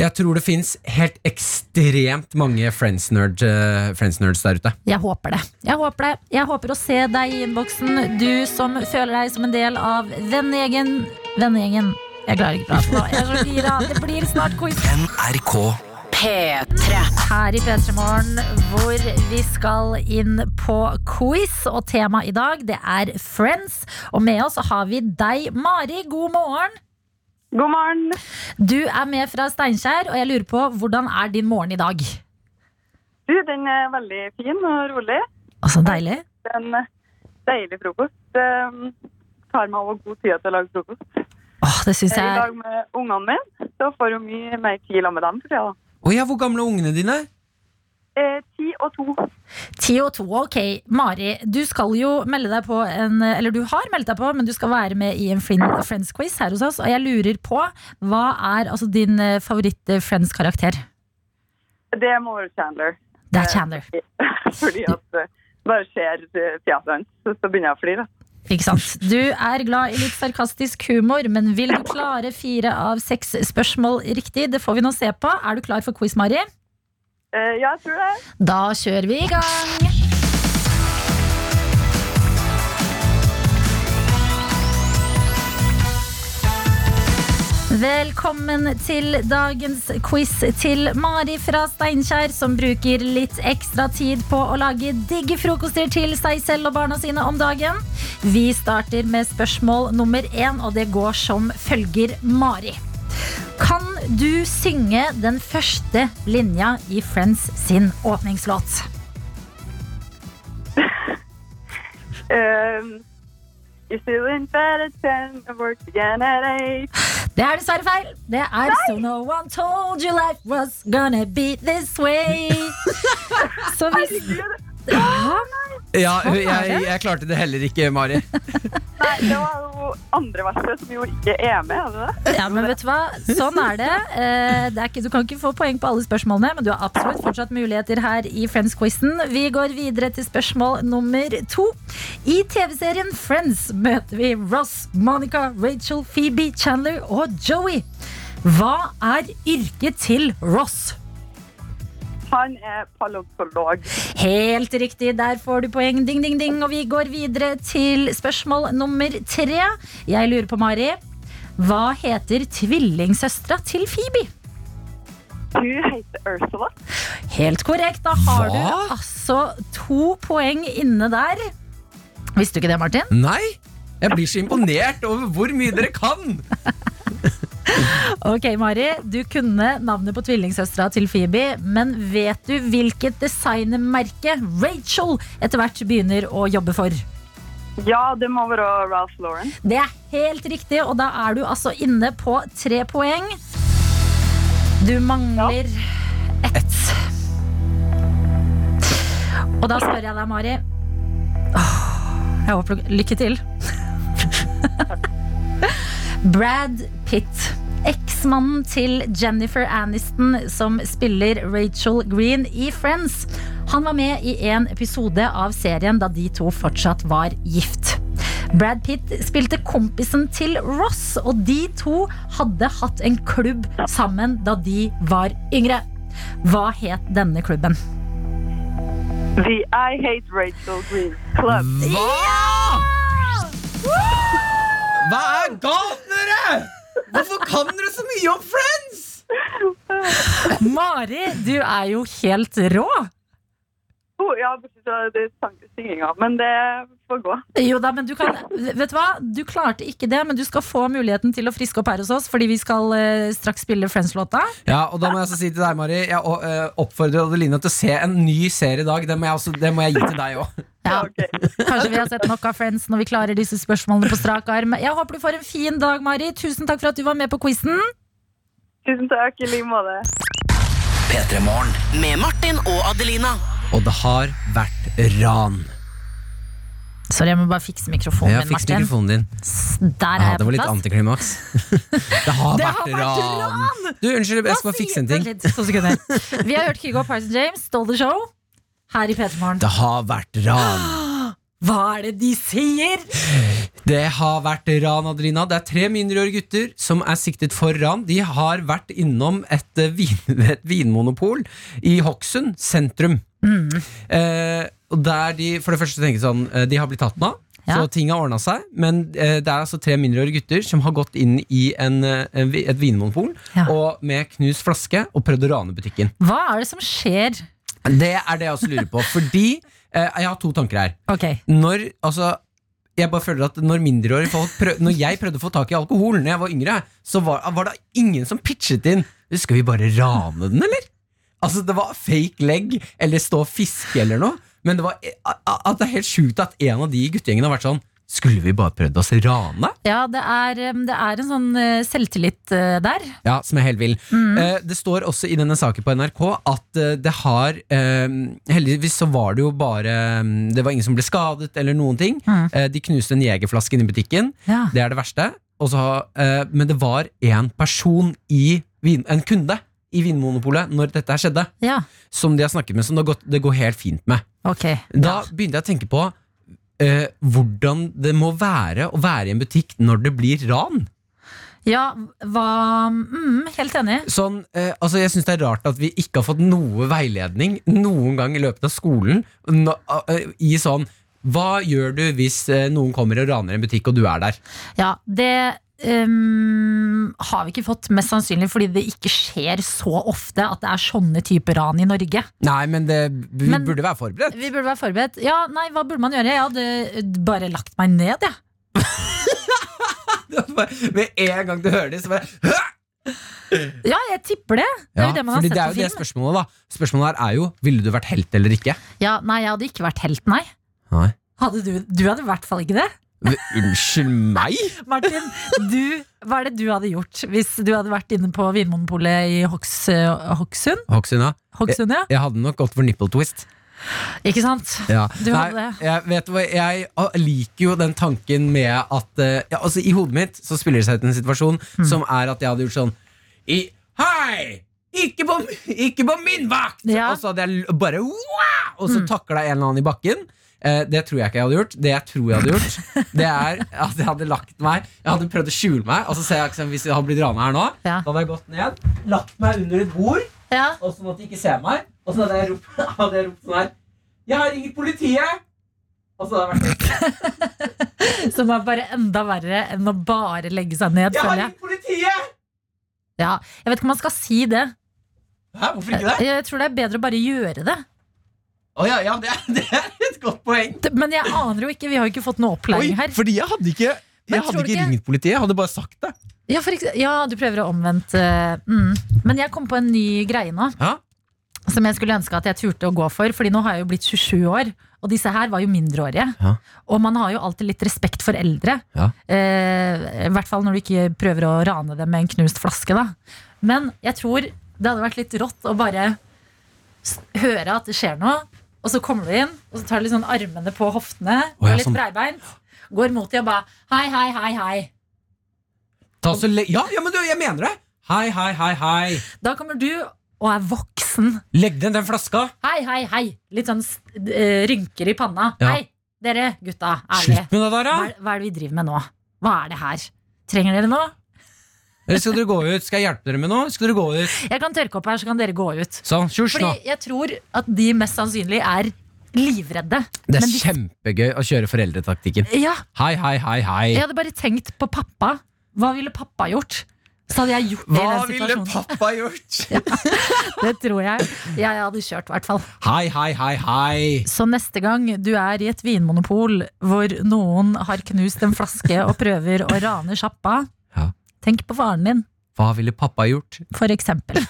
Jeg tror det fins helt ekstremt mange Friends-nerds eh, Friends-nerds der ute. Jeg håper det. Jeg håper det. Jeg håper å se deg i innboksen, du som føler deg som en del av vennegjengen. Vennegjengen. Jeg klarer ikke å prate nå. Jeg er så gira. Det blir snart quiz NRK P3. her i P3 Morgen, hvor vi skal inn på quiz. Og temaet i dag, det er Friends. Og med oss har vi deg, Mari. God morgen. God morgen. Du er med fra Steinkjer, og jeg lurer på hvordan er din morgen i dag? Du, den er veldig fin og rolig. Altså, deilig. En deilig frokost. Det tar meg også god tid til å lage frokost. Åh, det synes Jeg er i jeg lag med ungene mine, så får hun mye mer tid sammen med dem for tida. Å ja, hvor gamle er ungene dine? Eh, ti og to. Ti og to. Ok, Mari, du skal jo melde deg på en Eller du har meldt deg på, men du skal være med i en Friends-quiz her hos oss. Og jeg lurer på, hva er altså din eh, favoritt-Friends-karakter? Det må være Chandler. Det er Chandler. Fordi at det bare ser eh, fjeset hans, så så begynner jeg å flire. Ikke sant? Du er glad i litt sarkastisk humor, men vil du klare fire av seks spørsmål riktig? Det får vi nå se på. Er du klar for quiz, Mari? Eh, ja, jeg tror det. Da kjører vi i gang. Velkommen til dagens quiz til Mari fra Steinkjer, som bruker litt ekstra tid på å lage digge frokoster til seg selv og barna sine om dagen. Vi starter med spørsmål nummer én, og det går som følger Mari. Kan du synge den første linja i Friends sin åpningslåt? Um, you still in bed at ten and work again at eight. Det er dessverre feil. Det er So no one told you life was gonna be this way. Så hvis Ja, Sånn jeg, jeg klarte det heller ikke, Mari. Nei, det var jo andre verset som jo ikke er med, er det det? ja, men vet du hva? Sånn er det. Eh, det er ikke, du kan ikke få poeng på alle spørsmålene, men du har absolutt fortsatt muligheter her i Friends-quizen. Vi går videre til spørsmål nummer to. I TV-serien Friends møter vi Ross, Monica, Rachel, Phoebe, Chandler og Joey. Hva er yrket til Ross? Han er paleontolog. Helt riktig, der får du poeng. Ding, ding, ding. Og vi går videre til spørsmål nummer tre. Jeg lurer på, Mari. Hva heter tvillingsøstera til Phoebe? Hun heter Ursula. Helt korrekt. Da har Hva? du altså to poeng inne der. Visste du ikke det, Martin? Nei! Jeg blir så imponert over hvor mye dere kan! Ok, Mari. Du kunne navnet på tvillingsøstera til Phoebe, men vet du hvilket designermerke Rachel etter hvert begynner å jobbe for? Ja, det må være Ralph Lauren. Det er helt riktig, og da er du altså inne på tre poeng. Du mangler ett. Og da spør jeg deg, Mari. Åh, Jeg håper du Lykke til. Brad Pitt. Eksmannen til Jennifer Aniston, som spiller Rachel Green i Friends. Han var med i en episode av serien da de to fortsatt var gift. Brad Pitt spilte kompisen til Ross, og de to hadde hatt en klubb sammen da de var yngre. Hva het denne klubben? The I Hate Rachel Green Club. Hva er galt med dere?! Hvorfor kan dere så mye om Friends?! Mari, du er jo helt rå. Ja, bortsett fra synginga. Men det får gå. Jo da, men du kan Vet du hva? Du klarte ikke det, men du skal få muligheten til å friske opp her hos oss, fordi vi skal eh, straks spille Friends-låta. Ja, og da må jeg også si til deg, Mari Jeg å- eh, oppfordrer Adeline til å se en ny serie i dag. Det må jeg, også, det må jeg gi til deg òg. Ja. Ok. Kanskje vi har sett nok av Friends når vi klarer disse spørsmålene på strak arm. Jeg håper du får en fin dag, Mari. Tusen takk for at du var med på quizen. Tusen takk. I like måte. P3 Med Martin og Adelina. Og det har vært ran. Sorry, jeg må bare fikse mikrofonen Ja, min, fiks mikrofonen din. Der er jeg det var litt antiklimaks. det har Det vært har vært ran! Du, Unnskyld, jeg skal bare fikse en ting. Litt. Vi har hørt Kygo Parson James, Stole the Show, her i P3 Det har vært ran. Hva er det de sier? Det har vært ran, Adelina. Det er tre mindreårige gutter som er siktet for ran. De har vært innom et, eh, vin, et vinmonopol i Hokksund sentrum. Eh, og der de for det første tenker sånn eh, De har blitt tatt nå, Ja. så ting har ordna seg. Men eh, det er altså tre mindreårige gutter som har gått inn i en, eh, en, et vinmonopol Ja. og med knust flaske og prøvd å rane butikken. Hva er det som skjer? Det er det jeg også lurer på. Fordi eh, Jeg har to tanker her. Okay. Når, altså jeg bare føler at når mindreårige folk prøv, Når jeg prøvde å få tak i alkohol Når jeg var yngre, så var, var det ingen som pitchet inn Skal vi bare rane den, eller? Altså, det var fake leg Eller stå og fiske eller noe Men det, var, at det er helt sjukt at en av de guttegjengene har vært sånn Skulle vi bare prøvd oss rane? Ja, det er, um, det er en sånn eh, selvtillit eh, der. Ja, som er helt vill. Mm. det står også i denne saken på NRK at eh, det har eh, Heldigvis så var det jo bare mm, Det var ingen som ble skadet eller noen ting. Mm. Eh, de knuste en jegerflaske inn i butikken. Ja. Det er det verste. Også, eh, men det var en person i En kunde i Vinmonopolet når dette her skjedde, Ja, som de har snakket med, som det, gått, det går helt fint med. Okay. Da begynte jeg å tenke på uh, hvordan det må være å være i en butikk når det blir ran. Ja, hva mm, Helt enig. Sånn, eh, altså jeg synes det er rart at vi ikke har fått noe veiledning noen gang i løpet av skolen no, uh, i sånn Hva gjør du hvis eh, noen kommer og raner en butikk, og du er der? Ja, det um, har vi ikke fått, mest sannsynlig fordi det ikke skjer så ofte at det er sånne typer ran i Norge. Nei, men det, vi Men- burde være forberedt. Vi burde være forberedt. Ja, nei, hva burde man gjøre? Jeg hadde bare lagt meg ned, jeg. Med en gang du hører det, så bare «Hø!» Ja, jeg tipper det. Det er ja, jo det man har sett det er på jo det film. spørsmålet, da. Spørsmålet her er jo Ville du vært helt eller ikke? Ja, nei, jeg hadde ikke vært helt, nei. Nei. Hadde du, du hadde i hvert fall ikke det. Unnskyld meg? Martin, du, hva er det du hadde gjort hvis du hadde vært inne på Vinmonopolet i Hoks, Hokksund? Hokksund, ja. Hokksund, ja. Jeg hadde nok gått for nipple twist. Ikke sant? Ja. Du hadde det. Jeg, vet hva, jeg liker jo den tanken med at eh, ja, altså, I hodet mitt så spiller det seg ut en situasjon Mm. som er at jeg hadde gjort sånn I, Hei! Ikke på, ikke på min vakt! Ja. Og så hadde jeg bare wow! Og så Mm. takla en eller annen i bakken. Eh, det tror jeg ikke jeg hadde gjort. Det jeg tror jeg hadde gjort, Det er at jeg hadde lagt meg Jeg hadde prøvd å skjule meg. Og så ser jeg liksom, Hvis jeg hadde blitt rana her nå, Ja. da hadde jeg gått ned, lagt meg under et bord, Ja. og sånn at de ikke ser meg. Og så hadde jeg ropt, hadde jeg ropt sånn her Jeg har ringt politiet! Og så hadde jeg vært Som er bare enda verre enn å bare legge seg ned, Jeg har ringt politiet! Ja, jeg vet ikke om man skal si det. Hæ, hvorfor ikke det? Jeg tror det er bedre å bare gjøre det. Å ja, ja, det er, det er et godt poeng. Men jeg aner jo ikke, vi har jo ikke fått noe opplæring her. fordi jeg hadde ikke Jeg hadde ikke ringt politiet, jeg hadde bare sagt det. Ja, for, ekse- ja, du prøver å omvendt uh, mm. Men jeg kom på en ny greie nå. Ja. Som jeg skulle ønske at jeg turte å gå for. Fordi nå har jeg jo blitt 27 år, og disse her var jo mindreårige. Ja. Og man har jo alltid litt respekt for eldre. Ja. Eh, I hvert fall når du ikke prøver å rane dem med en knust flaske. Da. Men jeg tror det hadde vært litt rått å bare høre at det skjer noe, og så kommer du inn, og så tar du litt sånn armene på hoftene, Oh, ja, litt sånn. breibeint, går mot dem og bare hei, hei, hei, hei. Ta så le ja, ja, men du, jeg mener det! Hei, hei, hei, hei. Da kommer du og er voksen. Legg den den flaska. Hei, hei, hei. Litt sånn eh, rynker i panna. Ja. Hei, dere gutta. Ærlig. Slutt med det der, Hva, da! er- hva er det vi driver med nå? Hva er det her? Trenger dere noe? Eller skal dere gå ut? Skal jeg hjelpe dere med noe? Skal dere gå ut? Jeg kan tørke opp her, så kan dere gå ut. Sånn, kjurs nå. Fordi jeg tror at de mest sannsynlig er livredde. Det er de- kjempegøy å kjøre foreldretaktikken. Ja, Hei, hei, hei, hei. jeg hadde bare tenkt på pappa. Hva ville pappa gjort? Så hadde jeg gjort det i Hva den ville pappa gjort? Det tror jeg. Jeg hadde kjørt, i hvert fall. Hei, hei, hei, hei. Så neste gang du er i et vinmonopol hvor noen har knust en flaske og prøver å rane sjappa, Ja. Tenk på faren din, Hva ville pappa gjort? for eksempel.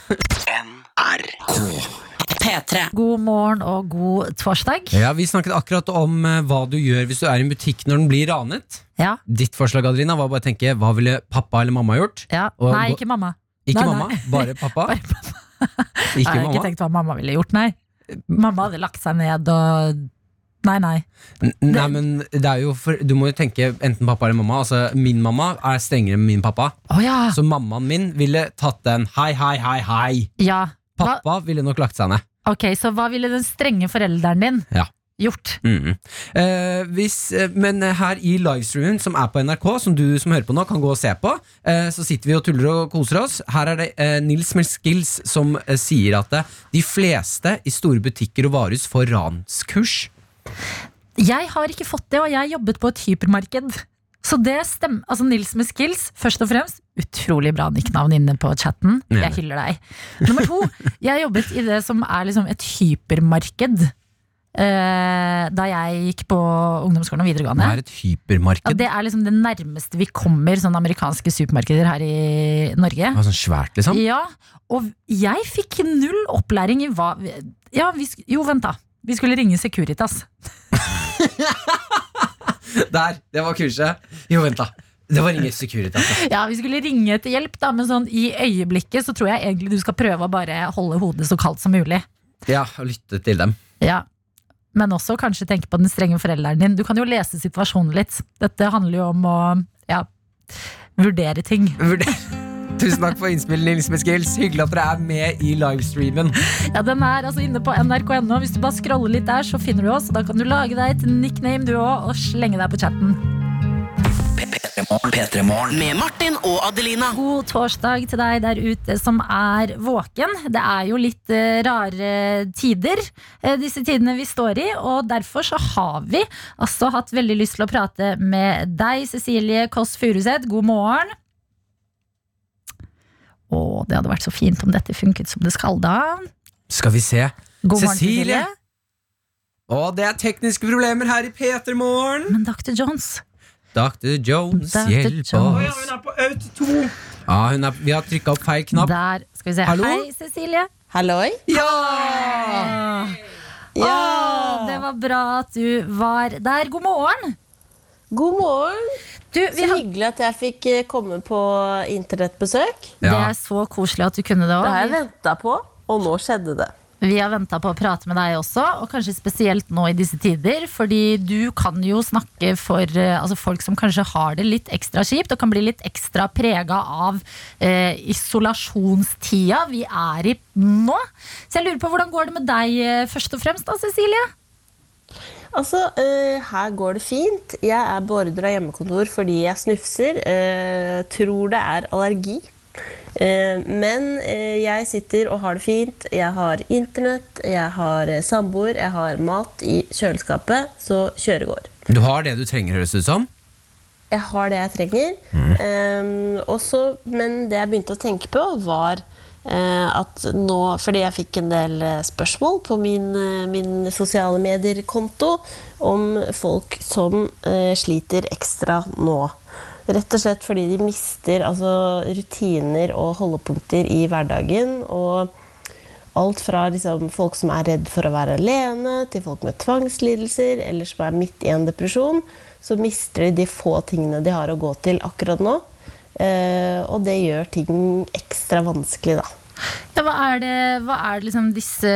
P3. God morgen og god torsdag. Ja, Vi snakket akkurat om eh, hva du gjør hvis du er i en butikk når den blir ranet. Ja, Ditt forslag Adelina, var bare å tenke hva ville pappa eller mamma gjort? ja. Og Nei, gå- ikke mamma. Ikke Nei, mamma, nei. bare pappa. Bare pappa. Ikke Jeg har ikke tenkt hva mamma ville gjort, nei. Mamma hadde lagt seg ned og Nei, nei. N- Nei, men det er jo for, Du må jo tenke enten pappa eller mamma. Altså, Min mamma er strengere enn min pappa. Oh, ja. Så mammaen min ville tatt den hei, hei, hei, hei. ja. Hva, Pappa ville nok lagt seg ned. ok, så hva ville den strenge forelderen din Ja. gjort? Mm. Eh, hvis, eh, men her i livestreamen som er på NRK, som du som hører på nå kan gå og se på, eh, så sitter vi og tuller og koser oss. Her er det eh, Nils Melskils som eh, sier at eh, de fleste i store butikker og varehus får ranskurs. Jeg har ikke fått det, og jeg jobbet på et hypermarked. Så det stemmer. Altså Nils med skills, først og fremst. Utrolig bra nicknavn inne på chatten. Jeg hyller deg. Nummer to, jeg jobbet i det som er liksom et hypermarked. Eh, da jeg gikk på ungdomsskolen og Det videregående. er et hypermarked. Ja, det er liksom det nærmeste vi kommer sånne amerikanske supermarkeder her i Norge. Det var sånn svært, liksom. Ja, og jeg fikk null opplæring i hva Ja, vi, jo, vent da. Vi skulle ringe Securitas. Der! Det var kurset. Jo, vent, da. Det var ingen security. Altså. Ja, Vi skulle ringe etter hjelp, da, men sånn i øyeblikket så tror jeg egentlig du skal prøve å bare holde hodet så kaldt som mulig. Ja, og lytte til dem. Ja. Men også kanskje tenke på den strenge forelderen din. Du kan jo lese situasjonen litt. Dette handler jo om å ja, vurdere ting. Tusen takk for innspill, Nils Meskils. Hyggelig at dere er med i livestreamen. Ja, Den er altså inne på nrk.no. Hvis du bare scroller litt der, så finner du oss. Og da kan du lage deg et nickname du òg, og slenge deg på chatten. P3 Med Martin og Adelina. God torsdag til deg der ute som er våken. Det er jo litt eh, rare tider, eh, disse tidene vi står i. Og derfor så har vi altså hatt veldig lyst til å prate med deg, Cecilie Kåss Furuseth. God morgen. Å, det hadde vært så fint om dette funket som det skal, da. Skal vi se. God morgen, Cecilie. Å, det er tekniske problemer her i P3 Morgen. Men Dr. Jones Dr. Jones, Dr. hjelp Jones. oss. er på auto Ja, hun er, vi har trykka opp feil knapp. Der. Skal vi se. Hallo? Hei, Cecilie. Halloi. Ja! Ja. Å, det var bra at du var der. God morgen. God morgen. Du, vi Så har hyggelig at jeg fikk eh, komme på internettbesøk. Det er så koselig at du kunne det Det har jeg òg. venta på, og nå skjedde det. Vi har venta på å prate med deg også, og kanskje spesielt nå i disse tider. Fordi du kan jo snakke for eh, altså folk som kanskje har det litt ekstra kjipt, og kan bli litt ekstra prega av eh, isolasjonstida vi er i nå. Så jeg lurer på hvordan går det med deg eh, først og fremst, da, Cecilie? Altså, uh, her går det fint. Jeg er beordra hjemmekontor fordi jeg snufser. Uh, tror det er allergi. Eh, Men jeg sitter og har det fint. Jeg har internett, jeg har samboer, jeg har mat i kjøleskapet, så kjøret går. Du har det du trenger, høres det ut som. Jeg har det jeg trenger. Eh, også, men det jeg begynte å tenke på, var at nå Fordi jeg fikk en del eh, spørsmål på min, eh, min sosiale medier-konto om folk som eh, sliter ekstra nå. Rett og slett fordi de mister altså, rutiner og holdepunkter i hverdagen. Og alt fra liksom, folk som er redd for å være alene, til folk med tvangslidelser, eller som er midt i en depresjon, så mister de de få tingene de har å gå til akkurat nå. Eh, og det gjør ting ekstra vanskelig, da. Ja, hva er det, hva er det liksom disse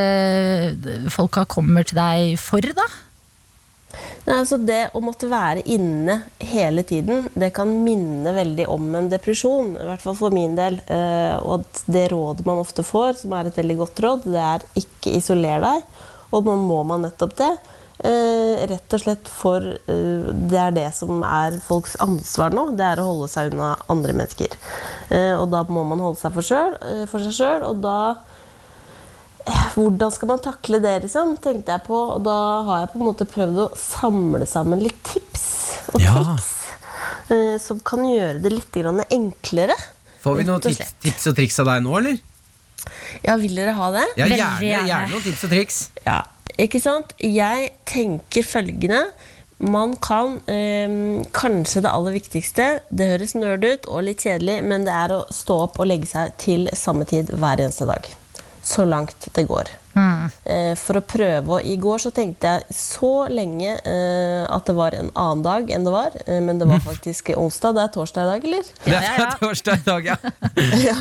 folka kommer til deg for, da? Nei, altså det å måtte være inne hele tiden, det kan minne veldig om en depresjon. I hvert fall for min del. Eh, og det rådet man ofte får, som er et veldig godt råd, det er ikke isoler deg. Og nå må man nettopp det. Eh, rett og slett for eh, Det er det som er folks ansvar nå. Det er å holde seg unna andre mennesker. Eh, og da må man holde seg for, selv, eh, for seg sjøl, og da hvordan skal man takle det, liksom, tenkte jeg på. Og da har jeg på en måte prøvd å samle sammen litt tips og Ja. triks. eh, som kan gjøre det litt grann enklere. Får vi noen og tips, tips og triks av deg nå, eller? Ja, vil dere ha det? Ja, gjerne. gjerne noen tips og triks. Ja, ikke sant? Jeg tenker følgende. Man kan eh, Kanskje det aller viktigste Det høres nerd ut og litt kjedelig, men det er å stå opp og legge seg til samme tid hver eneste dag. Så langt det går. Eh, for å prøve å I går så tenkte jeg så lenge eh, at det var en annen dag enn det var. Eh, men det var faktisk onsdag. Det er torsdag i dag, eller? Det er torsdag i dag, ja.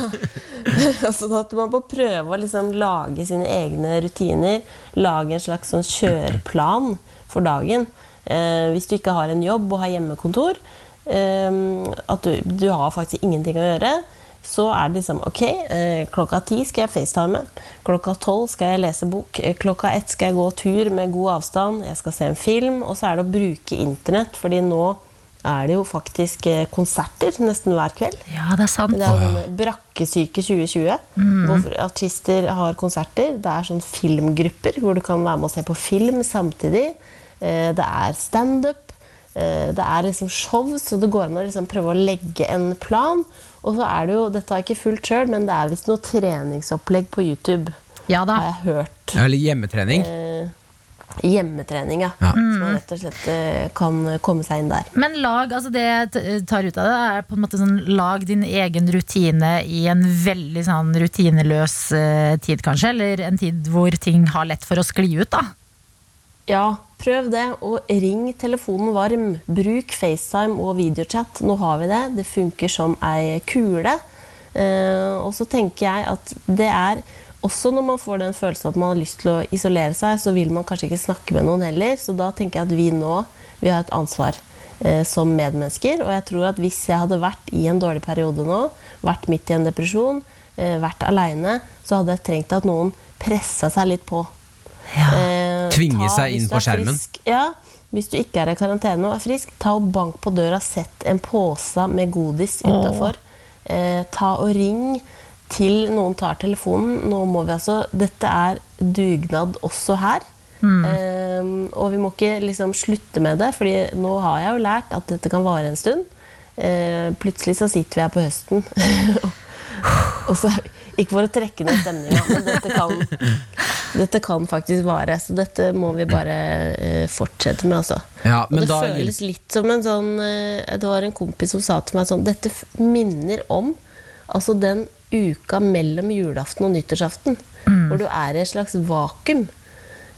sånn at man må prøve å liksom lage sine egne rutiner. Lage en slags sånn kjøreplan for dagen. Eh, hvis du ikke har en jobb og har hjemmekontor, at du, du har faktisk ingenting å gjøre, så er det liksom ok, eh, klokka ti skal jeg facetime. Klokka tolv skal jeg lese bok. eh, Klokka ett skal jeg gå tur med god avstand. Jeg skal se en film. Og så er det å bruke internett, fordi nå er det jo faktisk eh, konserter nesten hver kveld. Ja, det er sant. Det er sånn Brakkesyke 2020, hvor artister har konserter. Det er sånn filmgrupper hvor du kan være med og se på film samtidig. Eh, Det er standup. eh, Det er liksom show, så det går an å liksom prøve å legge en plan. Og så er det jo, dette har jeg ikke fulgt sjøl, men det er visst noe treningsopplegg på YouTube. Ja da. Har jeg hørt. Eller hjemmetrening. Hjemmetrening, ja. Ja. Så man rett og slett eh, kan komme seg inn der. Men lag, altså det jeg tar ut av det, er på en måte sånn lag din egen rutine i en veldig sånn rutineløs eh, tid, kanskje. Eller en tid hvor ting har lett for å skli ut, da. Ja, prøv det. Og ring telefonen varm. Bruk FaceTime og videochat. Nå har vi det. Det funker som ei kule. Eh, og så tenker jeg at det er også når man får den følelsen at man har lyst til å isolere seg, så vil man kanskje ikke snakke med noen heller. Så da tenker jeg at vi nå vi har et ansvar eh, som medmennesker. Og jeg tror at hvis jeg hadde vært i en dårlig periode nå, vært midt i en depresjon, eh, vært aleine, så hadde jeg trengt at noen pressa seg litt på. Eh, Tvinge ta- seg inn på er skjermen. frisk- Ja, hvis du ikke er i karantene og er frisk, ta og bank på døra, sett en pose med godis utafor. Eh, ta og ring til noen tar telefonen. Nå må vi altså Dette er dugnad også her. Eh, og vi må ikke liksom slutte med det, Fordi nå har jeg jo lært at dette kan vare en stund. Eh, plutselig så sitter vi her på høsten. og så, ikke for å trekke ned stemninga, men dette kan, dette kan faktisk vare. Så dette må vi bare uh, fortsette med, altså. Ja, Og men det da føles litt som en sånn uh, Det var en kompis som sa til meg sånn Dette minner om altså den uka mellom julaften og nyttårsaften. Hvor du er i et slags vakuum.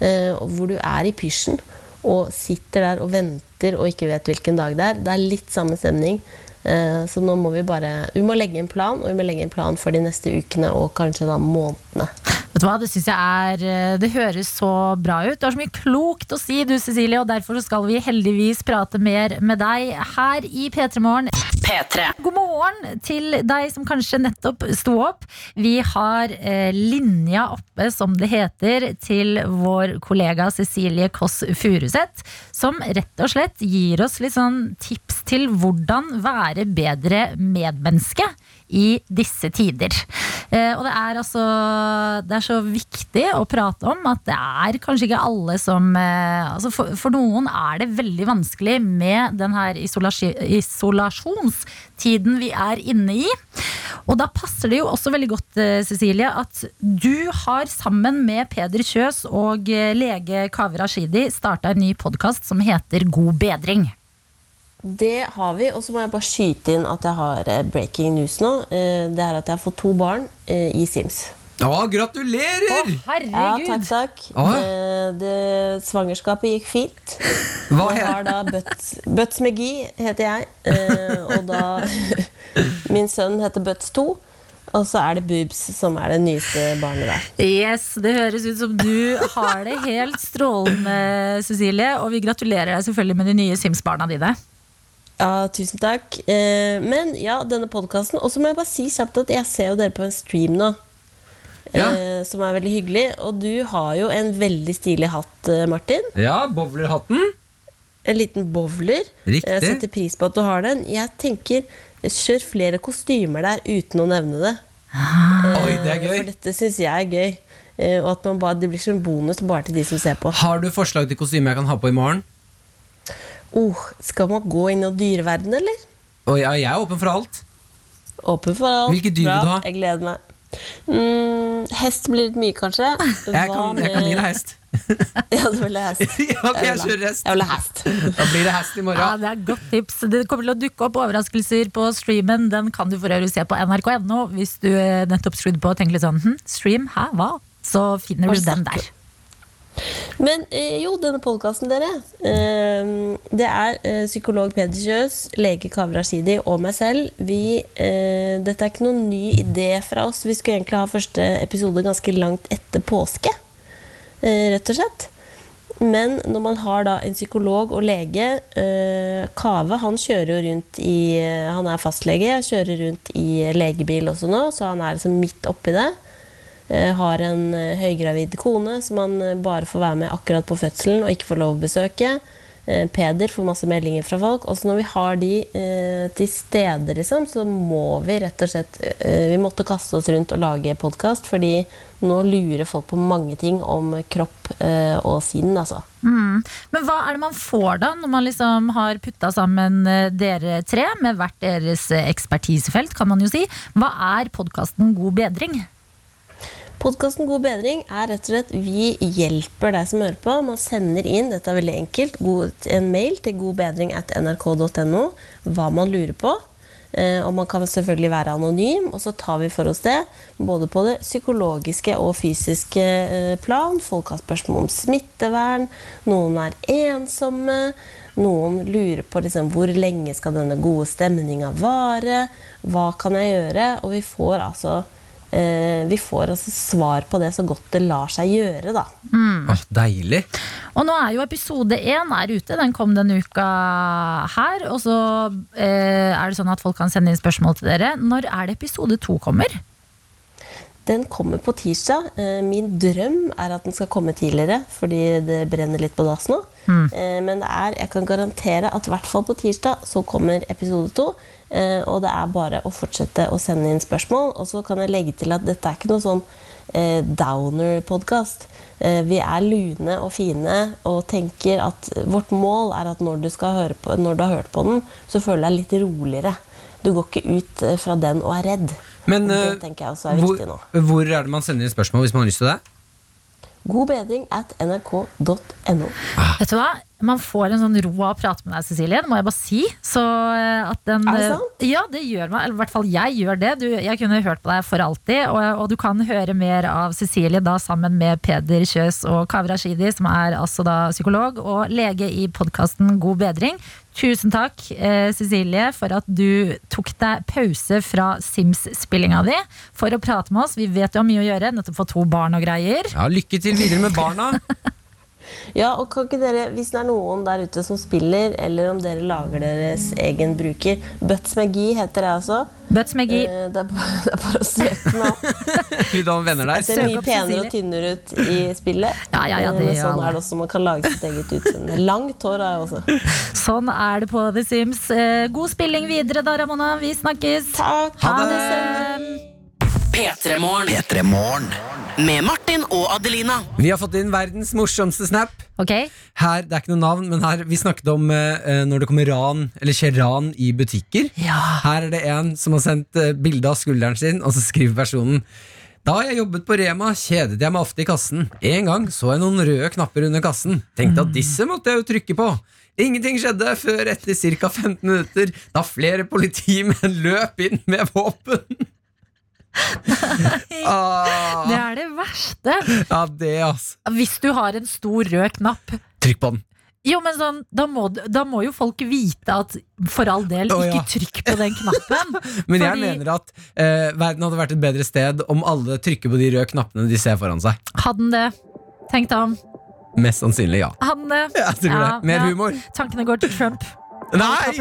Uh, hvor du er i pysjen og sitter der og venter og ikke vet hvilken dag det er. Det er litt samme stemning. Eh, så nå må vi bare Vi må legge en plan, og vi må legge en plan for de neste ukene og kanskje da månedene. Vet du hva, Det synes jeg er eh, Det høres så bra ut. Du har så mye klokt å si, du Cecilie, og derfor skal vi heldigvis prate mer med deg her i P3 Morgen. P3. God morgen til deg som kanskje nettopp sto opp. Vi har eh, linja oppe, som det heter, til vår kollega Cecilie Kåss Furuseth, som rett og slett gir oss litt sånn tips til hvordan være bedre medmenneske i disse tider. Eh, og det er altså Det er så viktig å prate om at det er kanskje ikke alle som eh, altså for, for noen er det veldig vanskelig med den her isolasjonstiden vi er inne i. Og da passer det jo også veldig godt, eh, Cecilie, at du har sammen med Peder Kjøs og lege Kaveh Rashidi starta en ny podkast som heter God bedring. Det har vi, og så må jeg bare skyte inn at jeg har eh, breaking news nå. Eh, Det er at jeg har fått to barn eh, i Sims. Å, gratulerer! Å, herregud! Ja, takk, takk. Eh, Det, svangerskapet gikk fint. Hva Jeg har da Butts, Butts McGee, heter jeg. Eh, og da Min sønn heter Butts 2. Og så er det Boobs som er det nyeste barnet der. Yes, Det høres ut som du har det helt strålende, Cecilie. Og vi gratulerer deg selvfølgelig med de nye Sims-barna dine. Ja, tusen takk. Eh, men ja, denne podkasten. Og så må jeg bare si kjapt at jeg ser jo dere på en stream nå. Ja. Eh, som er veldig hyggelig. Og du har jo en veldig stilig hatt, eh, Martin. Ja, bowlerhatten. En liten bowler. Riktig. Jeg setter pris på at du har den. Jeg tenker, kjør flere kostymer der uten å nevne det. Oi, det er gøy. For dette syns jeg er gøy. Eh, Og at man bare, det blir som en bonus bare til de som ser på. Har du forslag til kostyme jeg kan ha på i morgen? Oh, skal man gå inn i dyreverden, eller? Oh, ja, jeg er åpen for alt. Åpen for alt. Hvilke dyr Bra, vil du ha? Jeg gleder meg. Mm, hest blir litt mye, kanskje. Jeg kan, jeg kan gi deg hest. Ja, du vil ha hest. Ja, ok, jeg kjører hest. Jeg vil ha hest. Da blir det hest i Ja, morgen. Det er godt tips. Det kommer til å dukke opp overraskelser på streamen. Den kan du for øvrig se på nrk.no hvis du eh, nettopp skrudde på og tenker litt sånn hm, Stream? Hæ, hva? Så finner du den der. Men eh, jo, denne podkasten, dere. Eh, det er eh, psykolog Peder Kjøs, lege Kaveh Rashidi og meg selv. Vi, dette er ikke noen ny idé fra oss. Vi skulle egentlig ha første episode ganske langt etter påske. Rett og slett. Men når man har da en psykolog og lege Kave han kjører jo rundt i Han er fastlege, kjører rundt i legebil også nå, så han er liksom midt oppi det. Eh, har en eh, høygravid kone som han eh, bare får være med akkurat på fødselen og ikke får lov å besøke. Peder får masse meldinger fra folk. Og når vi har de eh, til stede, liksom, så må vi rett og slett eh, Vi måtte kaste oss rundt og lage podkast, fordi nå lurer folk på mange ting om kropp eh, og sinn, altså. Mm. Men hva er det man får da, når man liksom har putta sammen dere tre med hvert deres ekspertisefelt, kan man jo si. Hva er podkasten God bedring? Podkasten God bedring er rett og slett vi hjelper deg som hører på. Man sender inn dette er veldig enkelt, en mail til godbedring.nrk.no hva man lurer på. Eh, og man kan selvfølgelig være anonym, og så tar vi for oss det. Både på det psykologiske og fysiske eh, plan. Folk har spørsmål om smittevern. Noen er ensomme. Noen lurer på liksom, hvor lenge skal denne gode stemninga vare. Hva kan jeg gjøre? Og vi får altså vi får altså svar på det så godt det lar seg gjøre, da. Åh, deilig. Og nå er jo episode én er ute, den kom denne uka her. Og så eh, er det sånn at folk kan sende inn spørsmål til dere. Når er det episode to kommer? Den kommer på tirsdag. Eh, Min drøm er at den skal komme tidligere, fordi det brenner litt på dass nå. Mm. Men det er, jeg kan garantere at i hvert fall på tirsdag så kommer episode to. Eh, Og det er bare å fortsette å sende inn spørsmål. Og så kan jeg legge til at dette er ikke noe sånn eh, downer-podkast. Vi er lune og fine og tenker at vårt mål er at når du, skal høre på, når du har hørt på den, så føler du deg litt roligere. Du går ikke ut eh, fra den og er redd. Men det eh, tenker jeg også er hvor, viktig nå. hvor er det man sender inn spørsmål hvis man har lyst til det? God bedring at nrk.no. Vet du hva? Man får en sånn ro av å prate med deg, Cecilie. Det må jeg bare si. Så eh, at den, Er det sant? Ja, det gjør man. Eller i hvert fall jeg gjør det. Du, jeg kunne hørt på deg for alltid. Og, og du kan høre mer av Cecilie da sammen med Peder Kjøs og Kaveh Rashidi, som er altså da psykolog og lege i podkasten God bedring. Tusen takk, eh, Cecilie, for at du tok deg pause fra Sims-spillinga di for å prate med oss. Vi vet du har mye å gjøre, nettopp få to barn og greier. Ja, Lykke til videre med barna. Ja, og kan ikke dere, Hvis det er noen der ute som spiller, eller om dere lager deres egen bruker Butts McGee heter jeg også. Butts McGee. Eh, det, er bare, det er bare å søke meg opp. Vil du ha venner der? Det ser mye penere og tynnere ut i spillet. Ja, ja, ja, Eh, det Men sånn er det også. Man kan lage sitt eget utseende. Langt hår har jeg også. Sånn er det på The Sims. Eh, God spilling videre da, Ramona. Vi snakkes. Takk. Ha Ha det. P3 Morgen. P3 Morgen. Med Martin og Adelina. Vi har fått inn verdens morsomste snap. Okay. Her, Det er ikke noe navn, men her vi snakket om eh, når det kommer ran, eller skjer ran i butikker. Ja. Her er det en som har sendt eh, bilde av skulderen sin, og så skriver personen da jeg jobbet på Rema, kjedet jeg meg ofte i kassen. En gang så jeg noen røde knapper under kassen. Tenkte at disse måtte jeg jo trykke på. Ingenting skjedde før etter ca. 15 minutter, da flere politimenn løp inn med våpen. ah, Det er det verste. ja, det, altså. Hvis du har en stor rød knapp. Trykk på den. Jo, men sånn, da må, da må jo folk vite at for all del, ja. ikke trykk på den knappen. Men jeg Fordi- mener at eh, verden hadde vært et bedre sted om alle trykker på de røde knappene de ser foran seg. Hadde den det? Tenk deg om. Mest sannsynlig ja. Hadde den det? Ja, det. Mer ja. humor. Tankene går til Trump. Nei!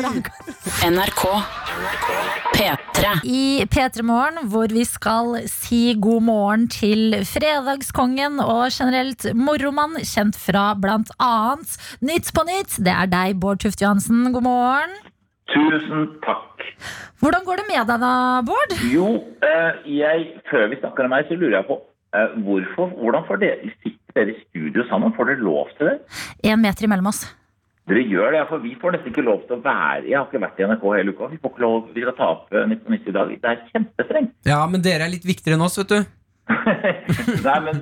NRK P3. I P3 Morgen, hvor vi skal si god morgen til fredagskongen og generelt moromann, kjent fra blant annet Nytt på nytt. Det er deg, Bård Tufte Johansen. God morgen. Tusen takk. Hvordan går det med deg da, Bård? Jo, eh, jeg, før vi snakker om meg, så lurer jeg på eh, hvorfor, hvordan får dere, sitter dere i studio sammen? Får dere lov til det? Én meter imellom oss. Dere gjør det, for vi får nesten ikke lov til å være Jeg har ikke vært i NRK hele uka. Vi får ikke lov, til å ta opp eh, 1990 i dag. Det er kjempestrengt. Ja, men dere er litt viktigere enn oss, vet du. nei, men,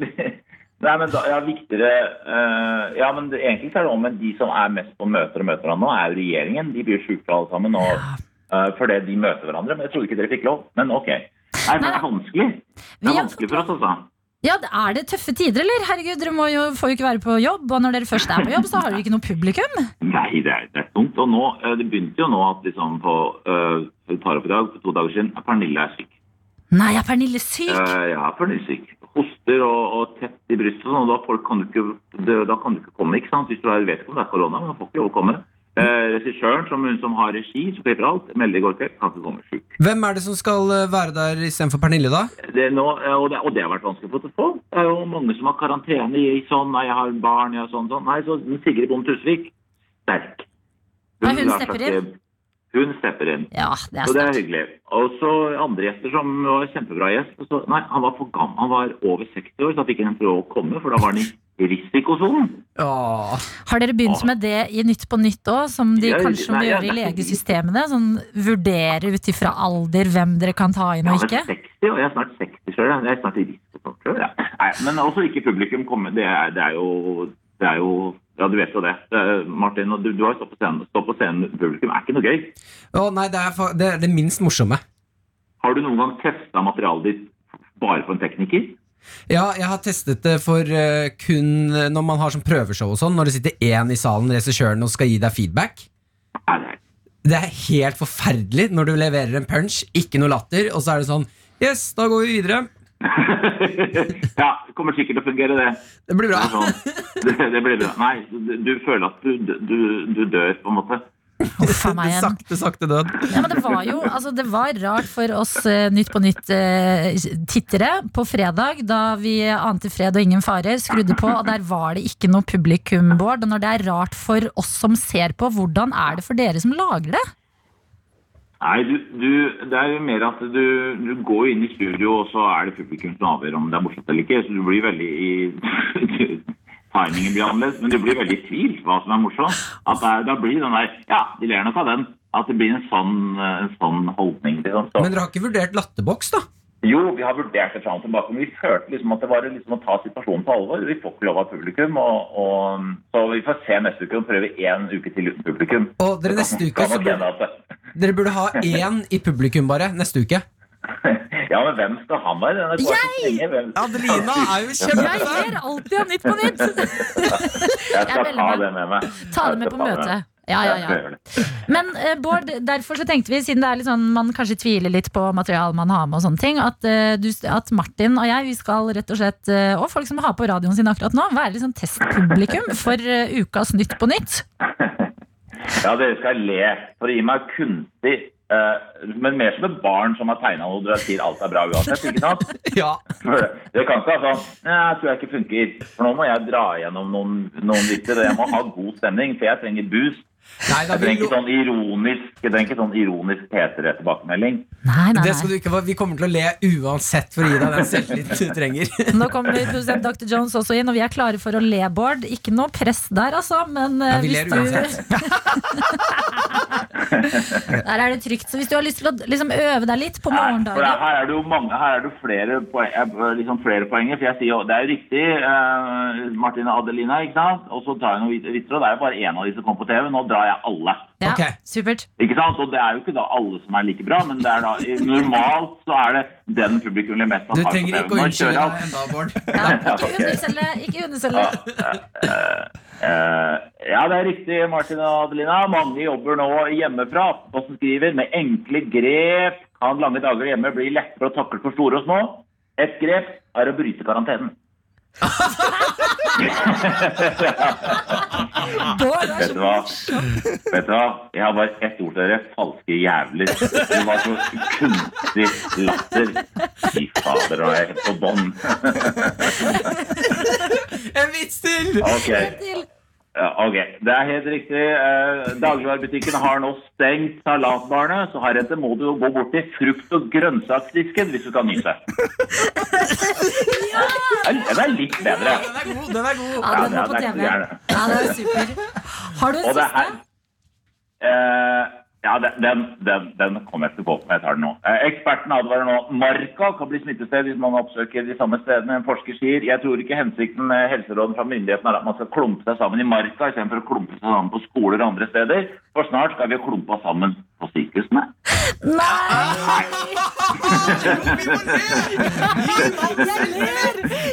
nei, men da, ja, viktigere uh, Ja, men egentlig så er det om de som er mest på møter og møter nå, er jo regjeringen. De blir sjuke alle sammen og, uh, fordi de møter hverandre. Men jeg trodde ikke dere fikk lov. Men ok. Nei, men det er vanskelig. Det er vanskelig for oss, altså. Ja, Er det tøffe tider, eller? Herregud, Dere jo, får jo ikke være på jobb, og når dere først er på jobb, så har dere ikke noe publikum. Nei, det er, det er tungt. Og nå, eh, det begynte jo nå at liksom på uh, Vi tar opp i dag, for to dager siden, at Pernille er syk. Nei, er Pernille syk? Uh, ja, Pernille er syk. Hoster og, og tett i brystet og sånn, da, folk kan du ikke, da kan du ikke komme, ikke sant? Hvis du vet ikke om det er korona, men da får ikke lov å komme. Eh, Regissøren, som, hun som har regi, som klipper alt, melder i går kveld, kan ikke komme syk. Hvem er det som skal eh, være der istedenfor Pernille, da? Det er nå, eh, og, det, og det har vært vanskelig å få til å få. Det er jo mange som har karantene i sånn, nei, jeg har barn, jeg har sånn, sånn. Nei, så Sigrid Bonde Tusvik, sterk. Nei, hun stepper inn. Hun stepper inn. Ja, det er så det er hyggelig. Og så andre gjester som var kjempebra gjest. Så, nei, han var for gammel. Han var over 60 år, så han fikk ikke lov å komme, for da var han i risikosonen. Åh. Har dere begynt med det i Nytt på Nytt òg, som de Ja, kanskje må ja, gjøre i legesystemene? Sånn vurdere ut ifra alder hvem dere kan ta inn Ja, og ikke? 60, og jeg er snart 60 sjøl. Jeg er snart i risikosonen sjøl. Ja. Nei, Men også ikke publikum komme. Det er, det er jo det er jo Ja, du vet jo det. Martin, og du, du har jo stått på scenen. Stå på scenen publikum er ikke noe gøy. Å, nei, det er, for, det er det minst morsomme. Har du noen gang testa materialet ditt bare for en tekniker? Ja, jeg har testet det for eh, kun eh, når man har sånn prøveshow og sånn. Når det sitter én i salen, regissøren, og skal gi deg feedback. Det er helt forferdelig når du leverer en punch, ikke noe latter, og så er det sånn Yes, da går vi videre. ja, det kommer sikkert til å fungere, det. Det blir bra. er sånn, det, det blir bra. Nei, du, du føler at du, du, du dør, på en måte. Uff a meg igjen. Sakte, sakte død. Ja, men det var jo altså, det var rart for oss uh, Nytt på Nytt-tittere på fredag, da vi ante fred og ingen fare, skrudde på, og der var det ikke noe publikum, Bård. Og når det er rart for oss som ser på, hvordan er det for dere som lager det? Nei, du, du, det er jo mer at du, du går inn i studio, og så er det publikum som avgjør om det er morsomt eller ikke. Så du blir veldig i Timingen blir annerledes, men du blir veldig i tvil hva som er morsomt. At det da blir den der Ja, de ler nok av den. At det blir en sånn, en sånn holdning. Liksom. Så, Men dere har ikke vurdert latterboks, da? jo, vi har vurdert det fram og tilbake, men vi følte liksom at det var liksom å ta situasjonen på alvor. Vi får ikke lov av publikum, og, og, så vi får se neste uke og prøve én uke til uten publikum. Og dere neste uke så burde, Dere burde ha én i publikum bare neste uke. Ja, men hvem skal han være? Hvem- Adelina er jo Jeg kjempefan! ler alltid av Nytt på Nytt! Jeg skal ta det med meg. Ta det med på møtet. Ja, ja, ja. Men uh, Bård, derfor så tenkte vi, siden det er litt sånn, man kanskje tviler litt på materialet man har med, og sånne ting, at, uh, du, at Martin og jeg vi skal rett og slett, uh, og folk som har på radioen sin akkurat nå, være litt sånn testpublikum for ukas Nytt på nytt. Ja, dere skal le for å gi meg kunstig Men mer som et barn som har tegna noe du sier alt er bra uansett. ikke sant? Ja. Det kan ikke være sånn jeg tror jeg ikke funker. For nå må jeg dra gjennom noen, noen vitser. og Jeg må ha god stemning, for jeg trenger boost. Nei, da, Jeg trenger ikke sånn ironisk Jeg trenger ikke sånn ironisk P3 tilbakemelding. Nei, nei, det skal du ikke få. Vi kommer til å le uansett for å gi deg den selvtilliten du trenger. Nå kommer produsent Dr. Jones også inn, og vi er klare for å le, Bård. Ikke noe press der, altså, men eh, Ja, vi ler uansett. du uansett. Der er det trygt. Så hvis du har lyst til å liksom, øve deg litt på Her, for det, morgendagen her er det jo mange, her er det flere, poeng, eh, liksom flere poenger. For jeg sier jo, det er jo riktig, eh, Martin og Adelina, ikke sant? Og så tar jeg noen vit- vitser, og det er jo bare én av de som kom på TV. Nå drar jeg alle. Ja, okay. supert. Ikke sant? Og det er jo ikke da alle som er like bra, men det er da, normalt så er det den publikum blir mest ha Du trenger ikke å unnskylde deg enda, Bård. Ja, ikke underselge. Ikke underselge. Eh, ja, det er riktig, Martin og Adelina. Mange jobber nå hjemmefra. Aftenposten skriver med enkle grep kan lange dager hjemme bli lettere å takle for store og små. Et grep er å bryte karantenen. Bård er så du? Vet du hva? Jeg har bare ett ord til dere. Falske jævler. Det var så kunstig latter. Fy fader, nå er jeg på bånn. En vits til! En til. Ja, ok, Det er helt riktig. Eh, Dagligvarebutikken har nå stengt salatbarene, så heretter må du jo gå bort til frukt- og grønnsaksdisken hvis du skal nyse. Den den er litt bedre. Den er god, den er god. Ja, den er på TV. Ja, det er super. Har du en Og det siste? her eh, Ja, den, den, den, kommer jeg ikke på, jeg tar den nå. Eh, eksperten advarer nå Marka kan bli smittested hvis man oppsøker de samme stedene. En forsker sier jeg tror ikke hensikten med helseråden fra myndighetene er at man skal klumpe seg sammen i Marka istedenfor å klumpe seg sammen på skoler og andre steder. For snart skal vi klumpe oss sammen på sykehusene. Nei!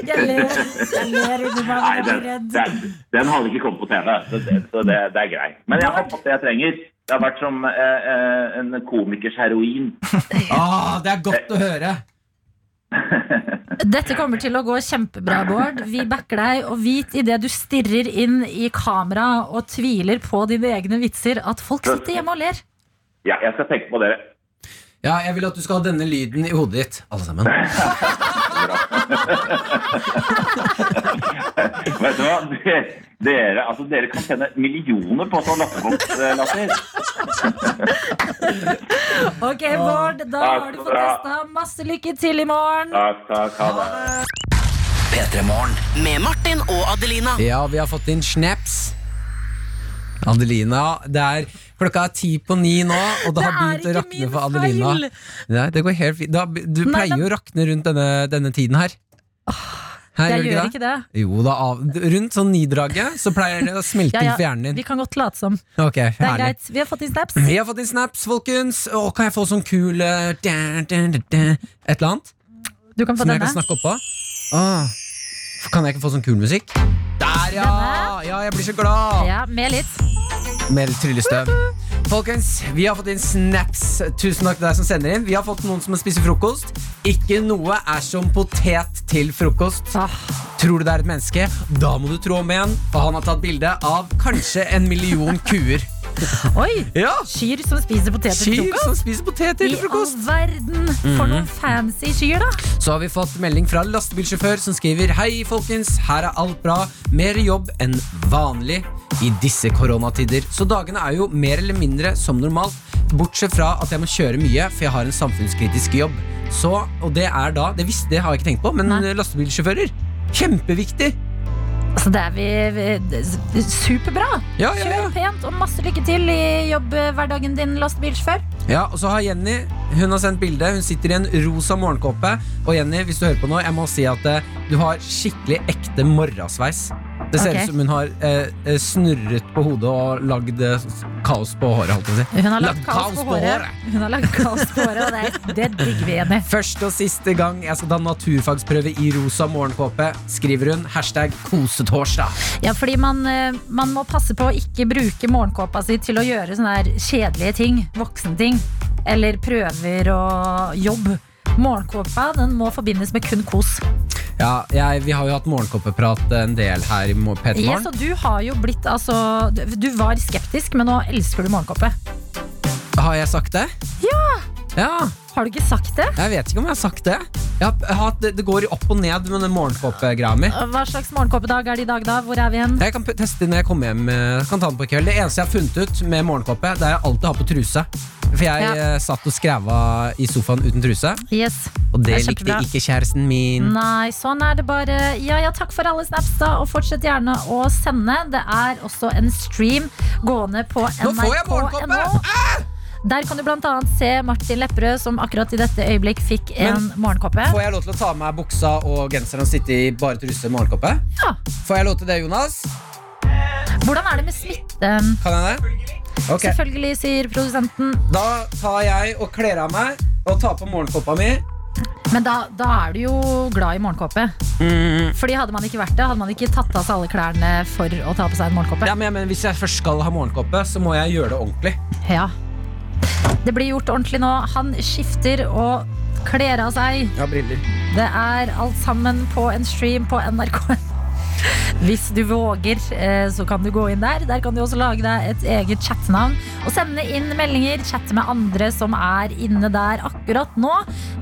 Jeg ler! Jeg ler, jeg ler Nei, den, den hadde ikke kommet på TV, så det, så det, det er greit. Men jeg har fått det jeg trenger. Det har vært som eh, eh, en komikers heroin. Ah, det er godt å høre. Dette kommer til å gå kjempebra, Bård. Vi backer deg. Og vit idet du stirrer inn i kamera og tviler på dine egne vitser, at folk sitter hjemme og ler. Ja, jeg skal tenke på dere. Ja, jeg vil at du skal ha denne lyden i hodet ditt, alle sammen. Vet du hva? Dere, altså, dere kan tjene millioner på sånn latterboks-latter. Ok, Bård, da Takk har du fått testa. Masse lykke til i morgen. Takk, takk. Ha det. P3 Med Martin og Adelina. Ja, vi har fått inn snaps. Adelina, det er klokka er ti på ni nå, og det har Det begynt å rakne for Adelina. feil. Nei, det går helt fint. Du pleier jo å rakne rundt denne, denne tiden her. Her, Jeg gjør ikke det. Jo da, av, rundt sånn nidraget så pleier det å smelte Ja, ja, for hjernen vi kan godt late som. Okay, Det er herlig. greit. Vi har fått inn snaps. Vi har fått inn snaps, folkens. Å, kan jeg få sånn kul da, da, da, da, Et eller annet? Du kan få Som jeg kan snakke oppå? Ah, Kan jeg ikke få sånn kul musikk? Der, ja! Denne? Ja, jeg blir så glad! Ja, med litt. Med litt tryllestøv. Folkens, vi har fått inn snaps. Tusen takk til deg som sender inn. Vi har fått noen som spiser frokost. Ikke noe er som potet til frokost. Ah. Tror du det er et menneske? Da må du trå om igjen. Og han har tatt bilde av kanskje en million kuer. Oi! Ja, Kyr som spiser poteter til Kyr frokost. som spiser potet I til all frokost. verden! For noen fancy kyr, da. Så har vi fått melding fra lastebilsjåfør som skriver Hei folkens, her er alt bra Mer jobb enn vanlig i disse koronatider Så dagene er jo mer eller mindre som normalt Bortsett fra at jeg må kjøre mye For jeg har en samfunnskritisk jobb Så, og det er da, det visste det har jeg ikke tenkt på Men Nei. lastebilsjåfører, kjempeviktig Altså, det er vi, vi er superbra. ja, ja, ja. Kjør pent, og masse lykke til i jobbhverdagen din, lastebilsjåfør. ja, og så har Jenny Hun har sendt bilde, hun sitter i en rosa morgenkåpe Og Jenny, hvis du hører på nå Jeg må si at eh, du har skikkelig ekte morrasveis Det ser Ok. ut som hun har eh, eh, snurret på hodet og lagd eh, kaos på håret. Si. Hun har Lagd kaos på håret. Hun har lagd kaos på håret, og det, det digger vi henne. Første og siste gang jeg skal ta naturfagsprøve i rosa morgenkåpe, skriver hun hashtag kosetorsdag. Ja, fordi man, eh, man må passe på å ikke bruke morgenkåpa si til å gjøre sånne kjedelige ting. Voksenting. Eller prøver og jobb. Morgenkåpa den må forbindes med kun kos. Ja, jeg, Vi har jo hatt morgenkåpeprat en del her i Mo- P3 Yes, og du har jo blitt altså Du du var skeptisk, men nå elsker du morgenkåpe. Har jeg sagt det? Ja! ja. Har du ikke sagt det? Jeg vet ikke om jeg har sagt det. Har, har, det, det går opp og ned med den morgenkåpegreia mi. Hva slags morgenkåpedag er det i dag, da? Hvor er vi igjen? Jeg kan teste når jeg kommer hjem. eh, Kan ta den på kveld Det eneste jeg har funnet ut med morgenkåpe, det er jeg alltid har på truse. For jeg Ja. eh, satt og skræva i sofaen uten truse, Yes. og det Det likte ikke kjæresten min. Nei, sånn er det bare. Ja, ja, takk for alle snaps, da. Og fortsett gjerne å sende. Det er også en stream gående på Nå får jeg morgenkoppe! nrk.no. Der kan du blant annet se Martin Lepperød, som akkurat i dette øyeblikk fikk en morgenkoppe Får jeg lov til å ta av meg buksa og genseren og sitte i bare truse og morgenkoppe? Ja. Får jeg lov til det, Jonas? Hvordan er det med smitte? Kan jeg det? Ok, Selvfølgelig, sier produsenten. Da tar jeg og kler av meg og tar på morgenkåpa mi. Men da, da er du jo glad i morgenkåpe. Mm. Fordi hadde man ikke vært det, hadde man ikke tatt av seg alle klærne for å ta på seg en morgenkåpe. Ja, men, men, Hvis jeg først skal ha morgenkåpe, så må jeg gjøre det ordentlig. Ja. Det blir gjort ordentlig nå. Han skifter og kler av seg. Ja, briller. Det er alt sammen på en stream på NRK. Hvis du våger, eh, så kan du gå inn der. Der kan du også lage deg et eget chattenavn og sende inn meldinger. Chatte med andre som er inne der akkurat nå.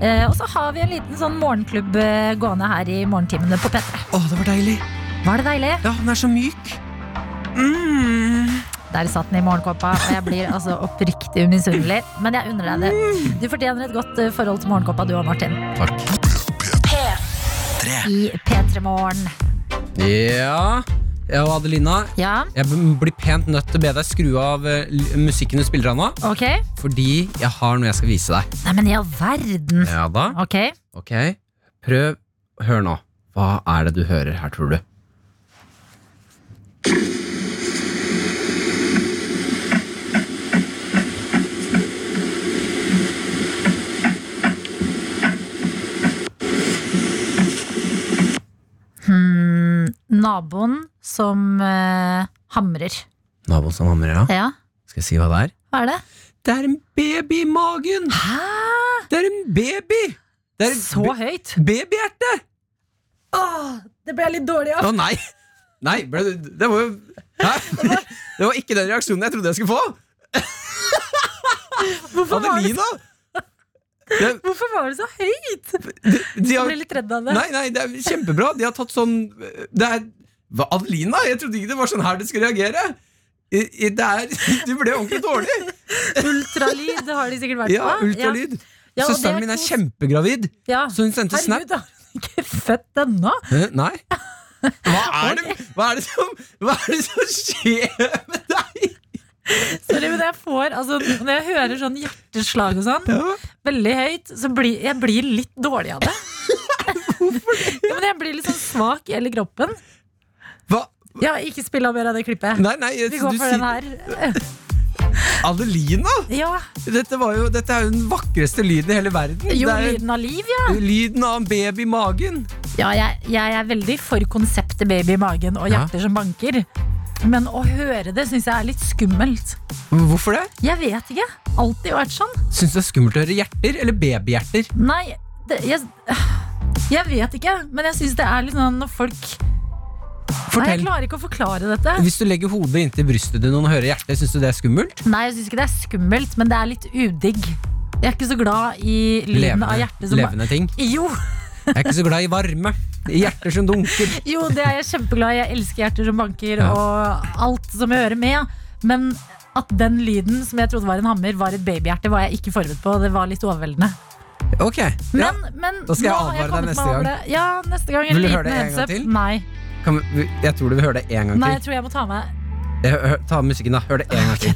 Eh, Og så har vi en liten sånn morgenklubb eh, gående her i morgentimene på P3. Å, det var deilig. Var det deilig? Ja, den er så myk. Mm. Der satt den i morgenkåpa, og jeg blir altså oppriktig misunnelig. Men jeg unner deg det. Du fortjener et godt forhold til morgenkåpa, du og Martin. Takk. I P3 Morgen. Ja, og Adelina, Ja, jeg blir pent nødt til å be deg skru av eh, musikken du spiller av nå. Okay. Fordi jeg har noe jeg skal vise deg. Nei, men i all verden. Ja da. Ok. Ok, prøv. Hør nå. Hva er det du hører her, tror du? Naboen som eh, hamrer. Naboen som hamrer, ja. Ja, Skal jeg si hva det er? hva er det? Det er en baby i magen! Hæ? Det er en baby! Er et Så høyt? babyhjerte! Åh, det ble jeg litt dårlig Å av. nei! Nei, ble det, det var jo Hæ? Det var ikke den reaksjonen jeg trodde jeg skulle få! Hvorfor var, det, Adelina! Det, hvorfor var det så høyt? de, de Jeg ble litt redd av det. nei, nei, det er kjempebra. De har tatt sånn Det er hva, Adelina? Jeg trodde ikke det var sånn her du skulle reagere. I, i, det er, du ble ordentlig dårlig. Ultralyd det har de sikkert vært Ja, på. ultralyd. Ja, Søsteren er min er kjempegravid, Ja. så hun sendte snap. Herregud, har hun ikke født ennå? Nei. Hva er, det, hva, er det som, hva er det som skjer med? Sorry, men jeg får, altså, Når jeg hører sånn hjerteslag og sånn, Ja. veldig høyt, så blir jeg blir litt dårlig av det. ja, men jeg blir litt sånn svak i hele kroppen. Hva? Ja, ikke spill av mer av det klippet. Nei, nei, Vi går du for den her. Adelina! Ja, Dette, var jo, dette er jo den vakreste lyden i hele verden. Jo, Det er lyden av liv, ja. lyden av en baby i magen. Ja, jeg, jeg er veldig for konseptet baby i magen og Ja. som banker. Men å høre det syns jeg er litt skummelt. Hvorfor det? Jeg vet ikke. Alltid vært sånn. Syns du det er skummelt å høre hjerter eller babyhjerter? Nei, det, jeg, jeg vet ikke. Men jeg syns det er litt sånn når folk Fortell. Nei, jeg klarer ikke å forklare dette. Hvis du legger hodet inntil brystet ditt og hører hjertet, syns du det er skummelt? Nei, jeg syns ikke det er skummelt, men det er litt udigg. Jeg er ikke så glad i lyden av hjertet som levende ting. Jo, Jeg er ikke så glad i varme. Hjerter som dunker. jo, det er jeg kjempeglad i. Jeg elsker hjerter som banker Ja. og alt som hører med. Men at den lyden som jeg trodde var en hammer, var et babyhjerte, var jeg ikke forberedt på. Det var litt overveldende. Ok, ja. Men, men Da skal jeg nå advare deg neste gang. Ja, neste gang Vil du høre det en gang til? Nei. Vi, jeg tror du vil høre det en gang til. Nei, jeg tror jeg må ta med Jeg, hør, ta musikken, da. Hør det en gang Ok, til.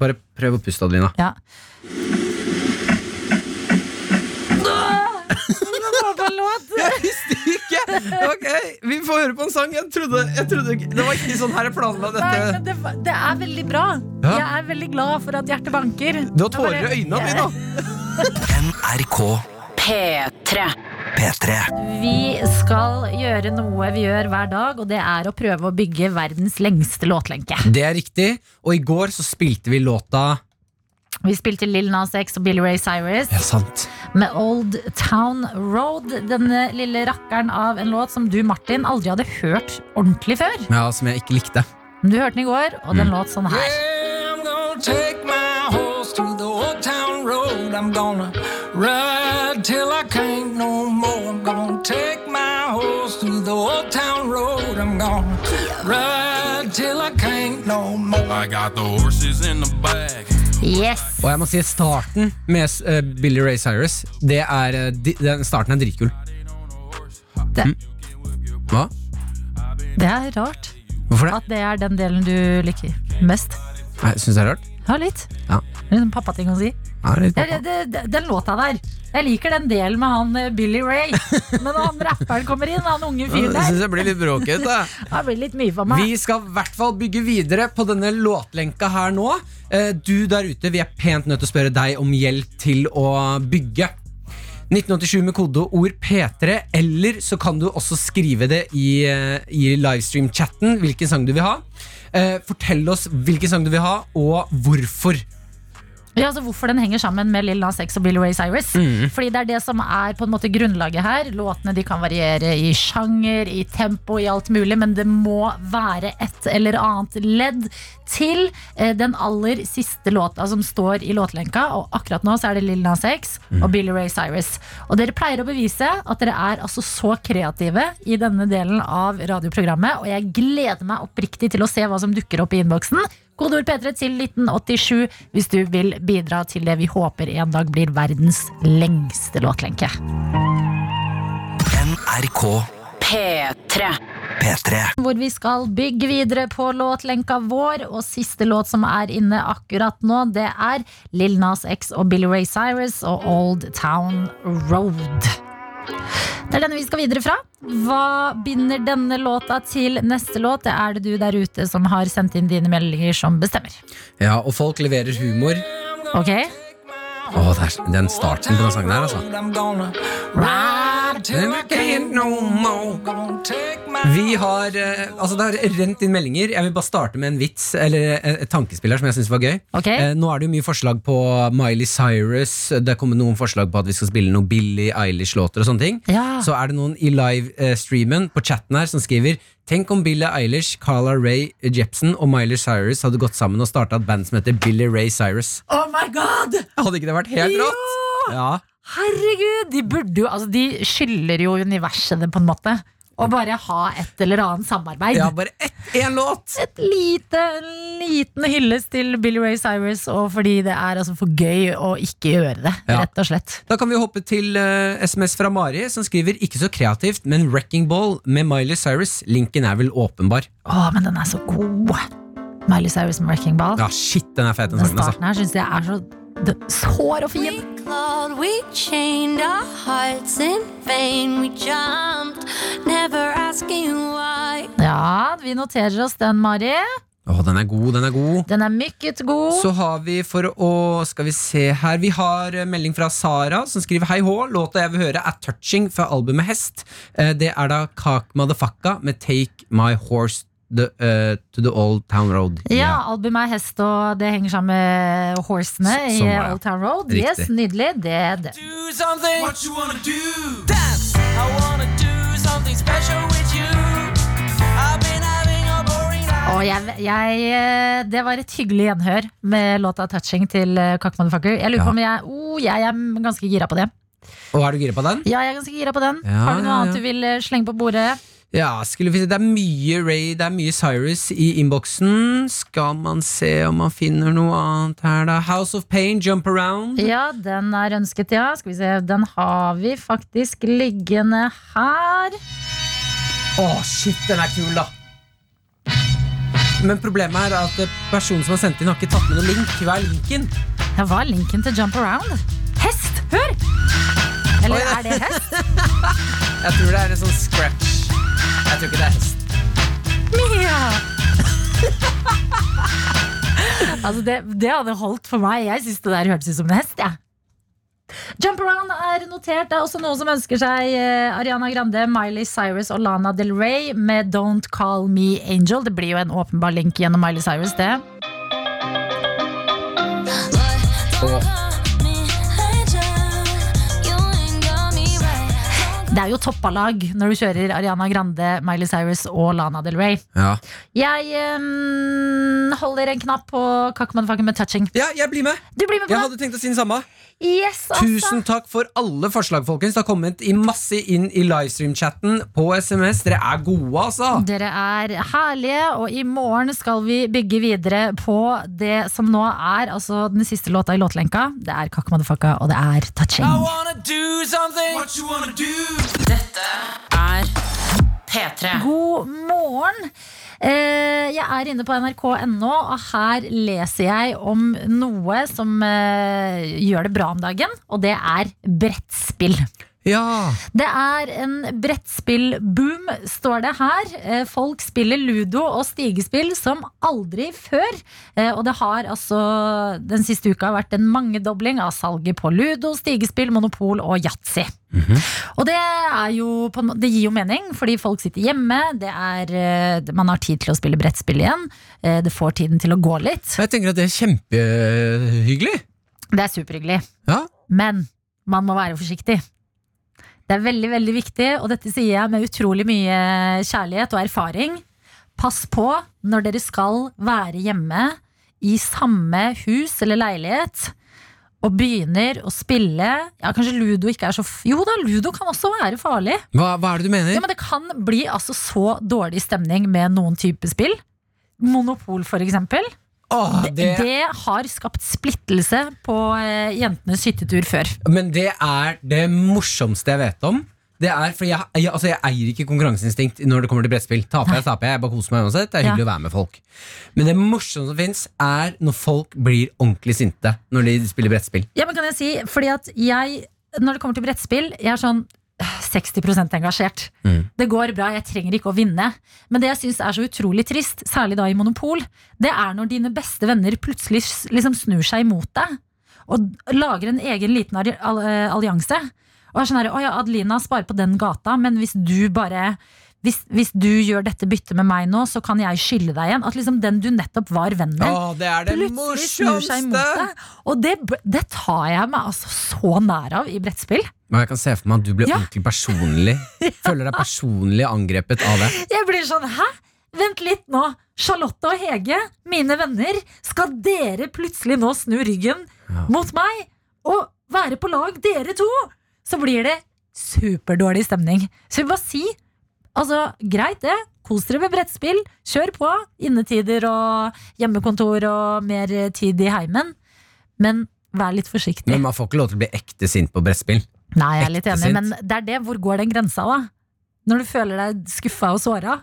Bare prøv å puste, Adelina. Ja. Nå var det en låt. Ok, Vi får høre på en sang. Jeg trodde, jeg trodde Det var ikke sånn her jeg planla Nei, men det, det er veldig bra. Ja. Jeg er veldig glad for at hjertet banker. Du har tårer i øynene dine. NRK P3. P3. Vi skal gjøre noe vi gjør hver dag, og det er å prøve å bygge verdens lengste låtlenke. Det er riktig. Og i går så spilte vi låta Vi spilte Lill Nas X og Billy Ray Cyrus Ja, sant. med Old Town Road. Denne lille rakkeren av en låt som du, Martin, aldri hadde hørt ordentlig før. Ja, Som jeg ikke likte. Men Du hørte den i går, og den låt sånn her. I'm gonna take my horse to the old town road. I'm gonna ride till I can't no more. I'm gonna take my horse to the old town road. I'm gonna ride till I can't no more. I got the horses in the back. Yes! Og jeg må si starten med eh, Billy Ray Cyrus Det er, eh, di, den Starten er dritkul. Det, Hva? det er rart Hvorfor det? at det er den delen du liker mest. Nei, Syns du det er rart? Ja, litt. Ja. Det er en pappating å si. Ja, det Det, den låta der. Jeg liker den delen med han eh, Billy Ray. Men han rapperen kommer inn, han unge fyren der, syns det blir litt bråkete. blir litt mye for meg. Vi skal i hvert fall bygge videre på denne låtlenka her nå. Eh, Du der ute, vi er pent nødt til å spørre deg om hjelp til å bygge. 1987 med kodeord P3, eller så kan du også skrive det i, eh, i livestream-chatten hvilken sang du vil ha. Fortell oss hvilken sang du vil ha, og hvorfor. Ja, altså Hvorfor den henger sammen med Lil Nas X og Billy Ray Cyrus. Mm. Fordi det er det som er på en måte grunnlaget her. Låtene de kan variere i sjanger, i tempo, i alt mulig, men det må være et eller annet ledd til eh, den aller siste låta som står i låtlenka. Og akkurat nå så er det Lil Nas X og Billy Ray Cyrus. Og dere pleier å bevise at dere er altså så kreative i denne delen av radioprogrammet, og jeg gleder meg oppriktig til å se hva som dukker opp i innboksen. Kodeord P3 til 1987 hvis du vil bidra til det vi håper en dag blir verdens lengste låtlenke. NRK P3. P3. Hvor vi skal bygge videre på låtlenka vår. Og siste låt som er inne akkurat nå, det er Lil Nas X og Billy Ray Cyrus og Old Town Road. Det er denne vi skal videre fra. Hva binder denne låta til neste låt? Det er det du der ute som har sendt inn dine meldinger som bestemmer. Ja, Og folk leverer humor. Ok? Å, det er den starten på den sangen her, altså. I'm Vi har, eh, altså Det har rent inn meldinger. Jeg vil bare starte med en vits Eller et et tankespill her som jeg synes var gøy. Ok. Eh, nå er det jo mye forslag på Miley Cyrus. Det er kommet noen forslag på at vi skal spille noe Billie Eilish-låter. og sånne ting Ja. Så er det noen i livestreamen på chatten her som skriver Tenk om Billie Eilish, Carla Ray Jepsen og Miley Cyrus hadde gått sammen og starta et band som heter Billie Ray Cyrus. Oh my god! Hadde ikke det vært helt Jo! rått? Ja. Herregud! De burde jo Altså, de skylder jo universet det, på en måte. Å bare ha et eller annet samarbeid. ja, bare ett, én låt! Et lite, en liten hyllest til Billy Ray Cyrus, og fordi det er altså for gøy å ikke gjøre det. Ja. Rett og slett. Da kan vi hoppe til uh, SMS fra Mari, som skriver ikke så kreativt, men Wrecking Ball med Miley Cyrus. Linken er vel åpenbar. Å, men den er så god! Miley Cyrus med Wrecking Ball. Ja, shit, den er fet, den Den sangen. altså. starten her syns jeg er så sår og fin. we chained our hearts in vain. We jumped, never asking why. Ja, vi noterer oss den, Mari. Å, den er god, den er god. Den er mykket god. Så har vi for å Skal vi se her Vi har melding fra Sara som skriver Hei hå, låta jeg vil høre er Touching fra albumet Hest. Eh, Det er da Kak Madafakka med Take My Horse the, uh, To The Old Town Road. Ja, albumet er hest, og det henger sammen med horsene i var det. Old Town Road. Riktig. Yes, Nydelig. Det er det. do something. What you wanna do? Dance. I wanna do something special with you. I've been having a boring life. Og jeg, jeg, eh, det var et hyggelig gjenhør med låta 'Touching' til Cock Motherfucker. Jeg lurer på Ja. om jeg, oh, jeg er ganske gira på det. Og er du gira på den? Ja, jeg er ganske gira på den. Ja, Har du noe ja, ja. annet du vil eh, slenge på bordet? Ja, skulle vi se. Det er mye Ray, det er mye Cyrus i innboksen. Skal man se om man finner noe annet her, da? House of Pain, Jump Around. Ja, den er ønsket, ja. Skal vi se, Den har vi faktisk liggende her. Å, shit, den er kul, da! Men problemet er at personen som har sendt inn, har ikke tatt med noen link. Hva er linken? Ja, Hva er linken til Jump Around? Hest! Hør! Eller Oi, er det hest? Jeg tror det er en sånn scratch. Jeg tror ikke det er hest. Mia! altså det, det hadde holdt for meg. Jeg syns det der hørtes ut som en hest. Ja. Jump Around er notert. Det er også noen som ønsker seg eh, Ariana Grande, Miley Cyrus og Lana Del Rey med Don't Call Me Angel. Det blir jo en åpenbar link gjennom Miley Cyrus, det. Det er jo toppalag når du kjører Ariana Grande, Miley Cyrus og Lana Del Rey. Ja. Jeg um, holder en knapp på Kakk med touching. ja, jeg blir med! Du blir med på Jeg det? hadde tenkt å si den samme. Yes, altså. Tusen takk for alle forslag, folkens. Det har kommet i masse inn i livestream-chatten på SMS. Dere er gode, altså. Dere er herlige, og i morgen skal vi bygge videre på det som nå er altså den siste låta i låtlenka. Det er Kakk Madafaka, og det er Touching. Dette er P3. God morgen! Eh, jeg er inne på nrk.no, og her leser jeg om noe som eh, gjør det bra om dagen, og det er brettspill. Ja. Det er en brettspillboom, står det her. Eh, Folk spiller ludo og stigespill som aldri før. Eh, Og det har altså den siste uka vært en mangedobling av salget på ludo, stigespill, monopol og yatzy. Og det, jo, det gir jo mening, fordi folk sitter hjemme. Det er, eh, man har tid til å spille brettspill igjen. Det får tiden til å gå litt. Jeg tenker at det er kjempehyggelig. Det er superhyggelig. Ja. Men man må være forsiktig. Det er veldig, veldig viktig, og dette sier jeg med utrolig mye kjærlighet og erfaring. Pass på når dere skal være hjemme i samme hus eller leilighet og begynner å spille Ja, kanskje ludo ikke er så Jo da, ludo kan også være farlig. Hva, hva er det du mener? Ja, men Det kan bli altså så dårlig stemning med noen type spill. Monopol, for eksempel. Åh, Det, det, har skapt splittelse på eh, jentenes hyttetur før. men det er det morsomste jeg vet om. Det er, for jeg, jeg, altså jeg eier ikke konkurranseinstinkt når det kommer til brettspill. Taper jeg, taper jeg. Jeg bare koser meg uansett. Det er hyggelig å være med folk. Men det morsomste som fins, er når folk blir ordentlig sinte når de spiller brettspill. Ja, men kan jeg si, fordi at jeg, når det kommer til brettspill, jeg er sånn 60 engasjert. Mm. Det går bra, jeg trenger ikke å vinne. Men det jeg syns er så utrolig trist, særlig da i Monopol, det er når dine beste venner plutselig liksom snur seg imot deg. Og lager en egen liten eh, allianse. Og er sånn her, å ja, Adelina sparer på den gata, men hvis du bare hvis, hvis du gjør dette byttet med meg nå, så kan jeg skylde deg igjen. At liksom den du nettopp var venn med, Åh, det er det plutselig snur seg mot deg. Og det, det tar jeg meg altså så nær av i brettspill. Men jeg kan se for meg at du blir Ja. ordentlig personlig. Føler deg personlig angrepet av det. Jeg blir sånn, hæ? Vent litt nå. Charlotte og Hege, mine venner, skal dere plutselig nå snu ryggen mot meg og være på lag, dere to? Så blir det superdårlig stemning. Så vi bare si Altså, greit det. Kos dere med brettspill. Kjør på. Innetider og hjemmekontor og mer tid i heimen. Men vær litt forsiktig. Men man får ikke lov til å bli ekte sint på brettspill. Nei, jeg er litt Ekte enig, sint. men det er det. Hvor går den grensa, da? Når du føler deg skuffa og såra?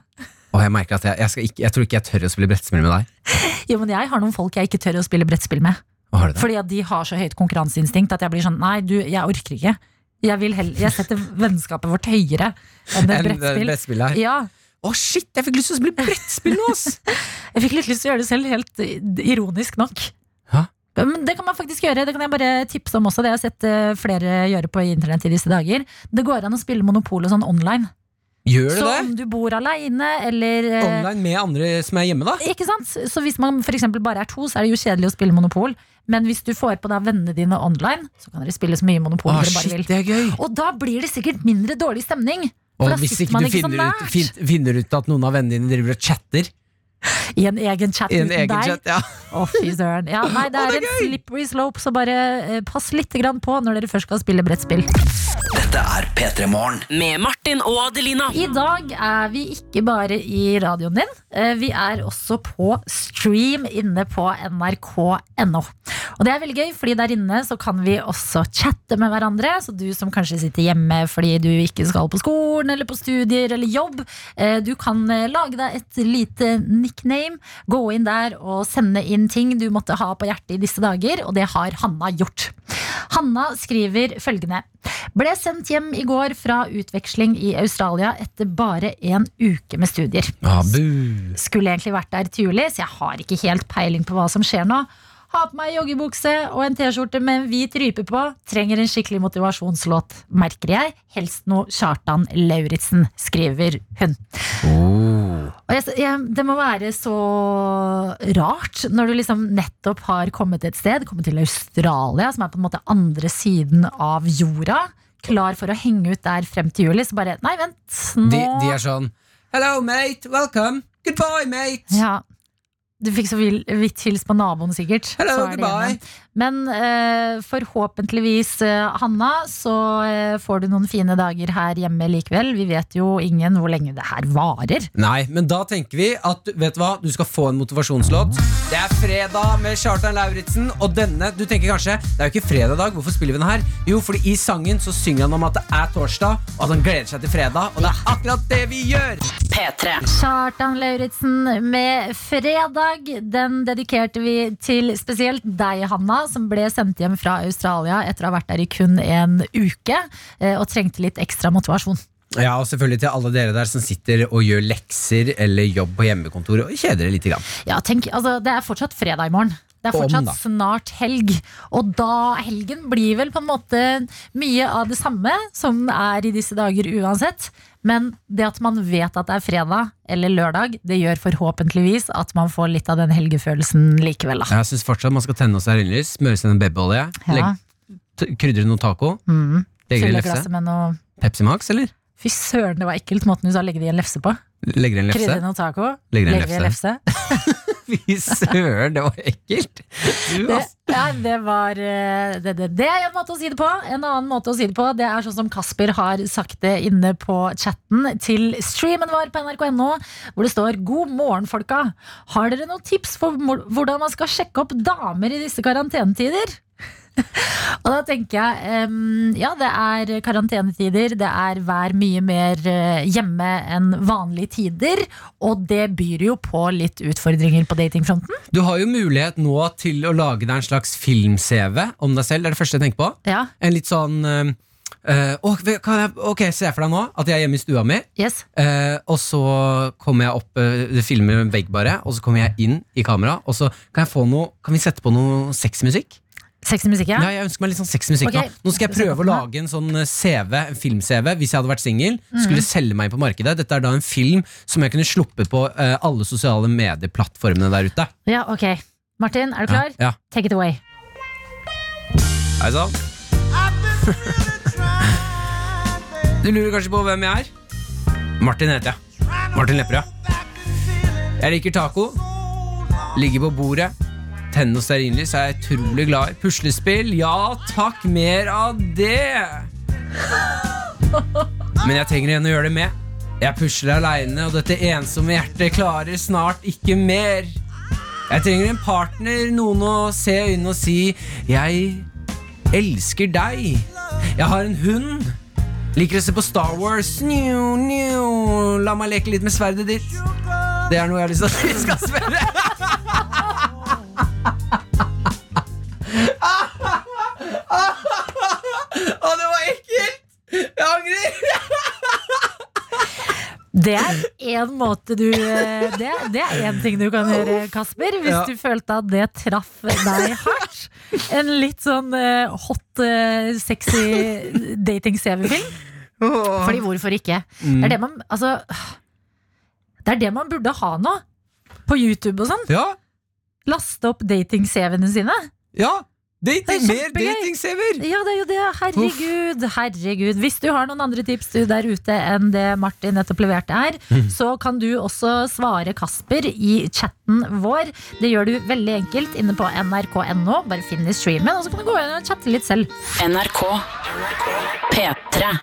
Og jeg merker at jeg, jeg, ikke, jeg tror ikke jeg tør å spille brettspill med deg. Jo, men jeg har noen folk jeg ikke tør å spille brettspill med. Hva har du det? Fordi at de har så høyt konkurranseinstinkt at jeg blir sånn Nei, du, jeg orker ikke. Jeg, heller, jeg setter vennskapet vårt høyere enn et brettspill. brettspill. Ja, Å shit, jeg fikk lyst til å spille brettspill nå, ass! jeg fikk litt lyst til å gjøre det selv, helt ironisk nok. Hæ? Men det kan man faktisk gjøre. Det kan jeg bare tipse om også. Det har jeg sett eh, flere gjøre på internett i disse dager. Det går an å spille Monopol og sånn online. Gjør det Så om du bor aleine eller eh, Online med andre som er hjemme, da? Ikke sant? Så hvis man eksempel bare er to, så er det jo kjedelig å spille Monopol. Men hvis du får på deg vennene dine online, så kan dere spille så mye Monopol Å, dere bare vil. Ah, det er gøy! Og da blir det sikkert mindre dårlig stemning. For Og hvis ikke man du finner ut, finner ut at noen av vennene dine driver og chatter I en egen chat en uten egen deg. chat, ja. Å, fy søren. Ja, nei, det er det er en slippery slope, så bare eh, pass litt grann på når dere først skal spille brettspill. Dette er P3 Morgen. Med Martin og Adelina. I dag er vi ikke bare i radioen din, eh, vi er også på stream inne på nrk.no. Og det er veldig gøy, fordi der inne så kan vi også chatte med hverandre. Så du som kanskje sitter hjemme fordi du ikke skal på skolen eller på studier eller jobb, eh, du kan eh, lage deg et lite nickname, gå inn der og sende inn ting du måtte ha på hjertet i disse dager, og det har Hanna gjort. Hanna skriver følgende. Ble sendt hjem i går fra utveksling i Australia etter bare en uke med studier. Skulle egentlig vært der til juli, så jeg har ikke helt peiling på hva som skjer nå. Ha på meg joggebukse og en T-skjorte med en hvit rype på. Trenger en skikkelig motivasjonslåt, merker jeg. Helst noe Kjartan Lauritzen, skriver hun. Og jeg, jeg, det må være så rart når du liksom nettopp har kommet et sted, kommet til Australia, som er på en måte andre siden av jorda. Klar for å henge ut der frem til juli. Så bare Nei, vent. Nå De, de er sånn Hello, mate. Welcome. Goodbye, mate. Ja. Du fikk så vidt hils på naboen, sikkert. Hello, goodbye. igjen. Men eh, forhåpentligvis, eh, Hanna, så eh, får du noen fine dager her hjemme likevel. Vi vet jo ingen hvor lenge det her varer. Nei, men da tenker vi at vet du hva, du skal få en motivasjonslåt. Det er fredag med Kjartan Lauritzen, og denne Du tenker kanskje det er jo ikke fredag i dag, hvorfor spiller vi den her? Jo, fordi i sangen så synger han om at det er torsdag, og at han gleder seg til fredag, og det er akkurat det vi gjør! P3. Kjartan Lauritzen med Fredag. Den dedikerte vi til spesielt deg, Hanna, som ble sendt hjem fra Australia etter å ha vært der i kun en uke eh, og trengte litt ekstra motivasjon. Ja, og selvfølgelig til alle dere der som sitter og gjør lekser eller jobb på hjemmekontor og kjeder dere litt. Grann. Ja, tenk, altså, det er fortsatt fredag i morgen. Det er fortsatt Om, snart helg. Og da helgen blir vel på en måte mye av det samme som er i disse dager uansett. Men det at man vet at det er fredag eller lørdag, det gjør forhåpentligvis at man får litt av den helgefølelsen likevel. Da. Jeg syns fortsatt man skal tenne oss stearinlys, smøre seg en babyolje, Ja. krydre noe taco, Mm. legge det i lefse. noe Pepsi Max, eller? Fy søren, det var ekkelt måten du sa legge det i en lefse på. Legger i en Krydre noen noe taco. Legger legge det i en lefse. Fy søren, det var ekkelt! Du, Det, ja, det var eh, det, det, det er en måte å si det på. En annen måte å si det på Det er sånn som Kasper har sagt det inne på chatten til streamen vår på nrk.no, hvor det står 'God morgen, folka'. Har dere noen tips for hvordan man skal sjekke opp damer i disse karantenetider? Og da tenker jeg um, Ja, det er karantenetider. Det er vær mye mer eh, hjemme enn vanlige tider. Og det byr jo på litt utfordringer på datingfronten. Du har jo mulighet nå til å lage deg en slags film-CV om deg selv. Det er det første jeg tenker på. Ja, En litt sånn eh, eh, okay, jeg, Ok, se for deg nå at jeg er hjemme i stua mi, yes uh, og så kommer jeg opp Det filmer en vegg bare, og så kommer jeg inn i kamera, og så kan jeg få noe Kan vi sette på noe sexy musikk? Sexy musikk, ja. Nei, jeg ønsker meg litt sånn sexy musikk okay. nå. Nå skal jeg prøve å lage en sånn eh, CV, en film-CV, hvis jeg hadde vært singel. Skulle selge meg inn på markedet. Dette er da en film som jeg kunne sluppet på eh, alle sosiale medieplattformene der ute. Ja, ok. Martin, er du klar? Ja. Take it away. Hei sann. Du lurer kanskje på hvem jeg er? Martin heter jeg. Martin Lepperød. Jeg liker taco. Ligger på bordet. Tenne og stearinlys er jeg utrolig glad i. Puslespill, ja takk, mer av det. Men jeg trenger en å gjøre det med. Jeg pusler aleine, og dette ensomme hjertet klarer snart ikke mer. Jeg trenger en partner, noen å se i øynene og si 'jeg elsker deg'. Jeg har en hund. Liker å se på Star Wars. New, new. La meg leke litt med sverdet ditt. Det er noe jeg har lyst til at vi skal spørre. Å, det var ekkelt! Jeg angrer. Det er én måte du Det, det er én ting du kan gjøre, Kasper. Hvis Ja. du følte at det traff deg hardt. En litt sånn eh, hot, eh, sexy dating-CV-film. Fordi hvorfor ikke? Det er det man Altså Det er det man burde ha nå. På YouTube og sånn. Ja, Laste opp dating-CV-ene sine. ja. Det Dating, er mer dating-CV-er! Ja, det er jo det. Herregud. herregud Hvis du har noen andre tips du der ute enn det Martin nettopp leverte her, så kan du også svare Kasper i chatten vår. Det gjør du veldig enkelt inne på nrk.no. Bare finn i streamen, og så kan du gå inn og chatte litt selv. NRK P3.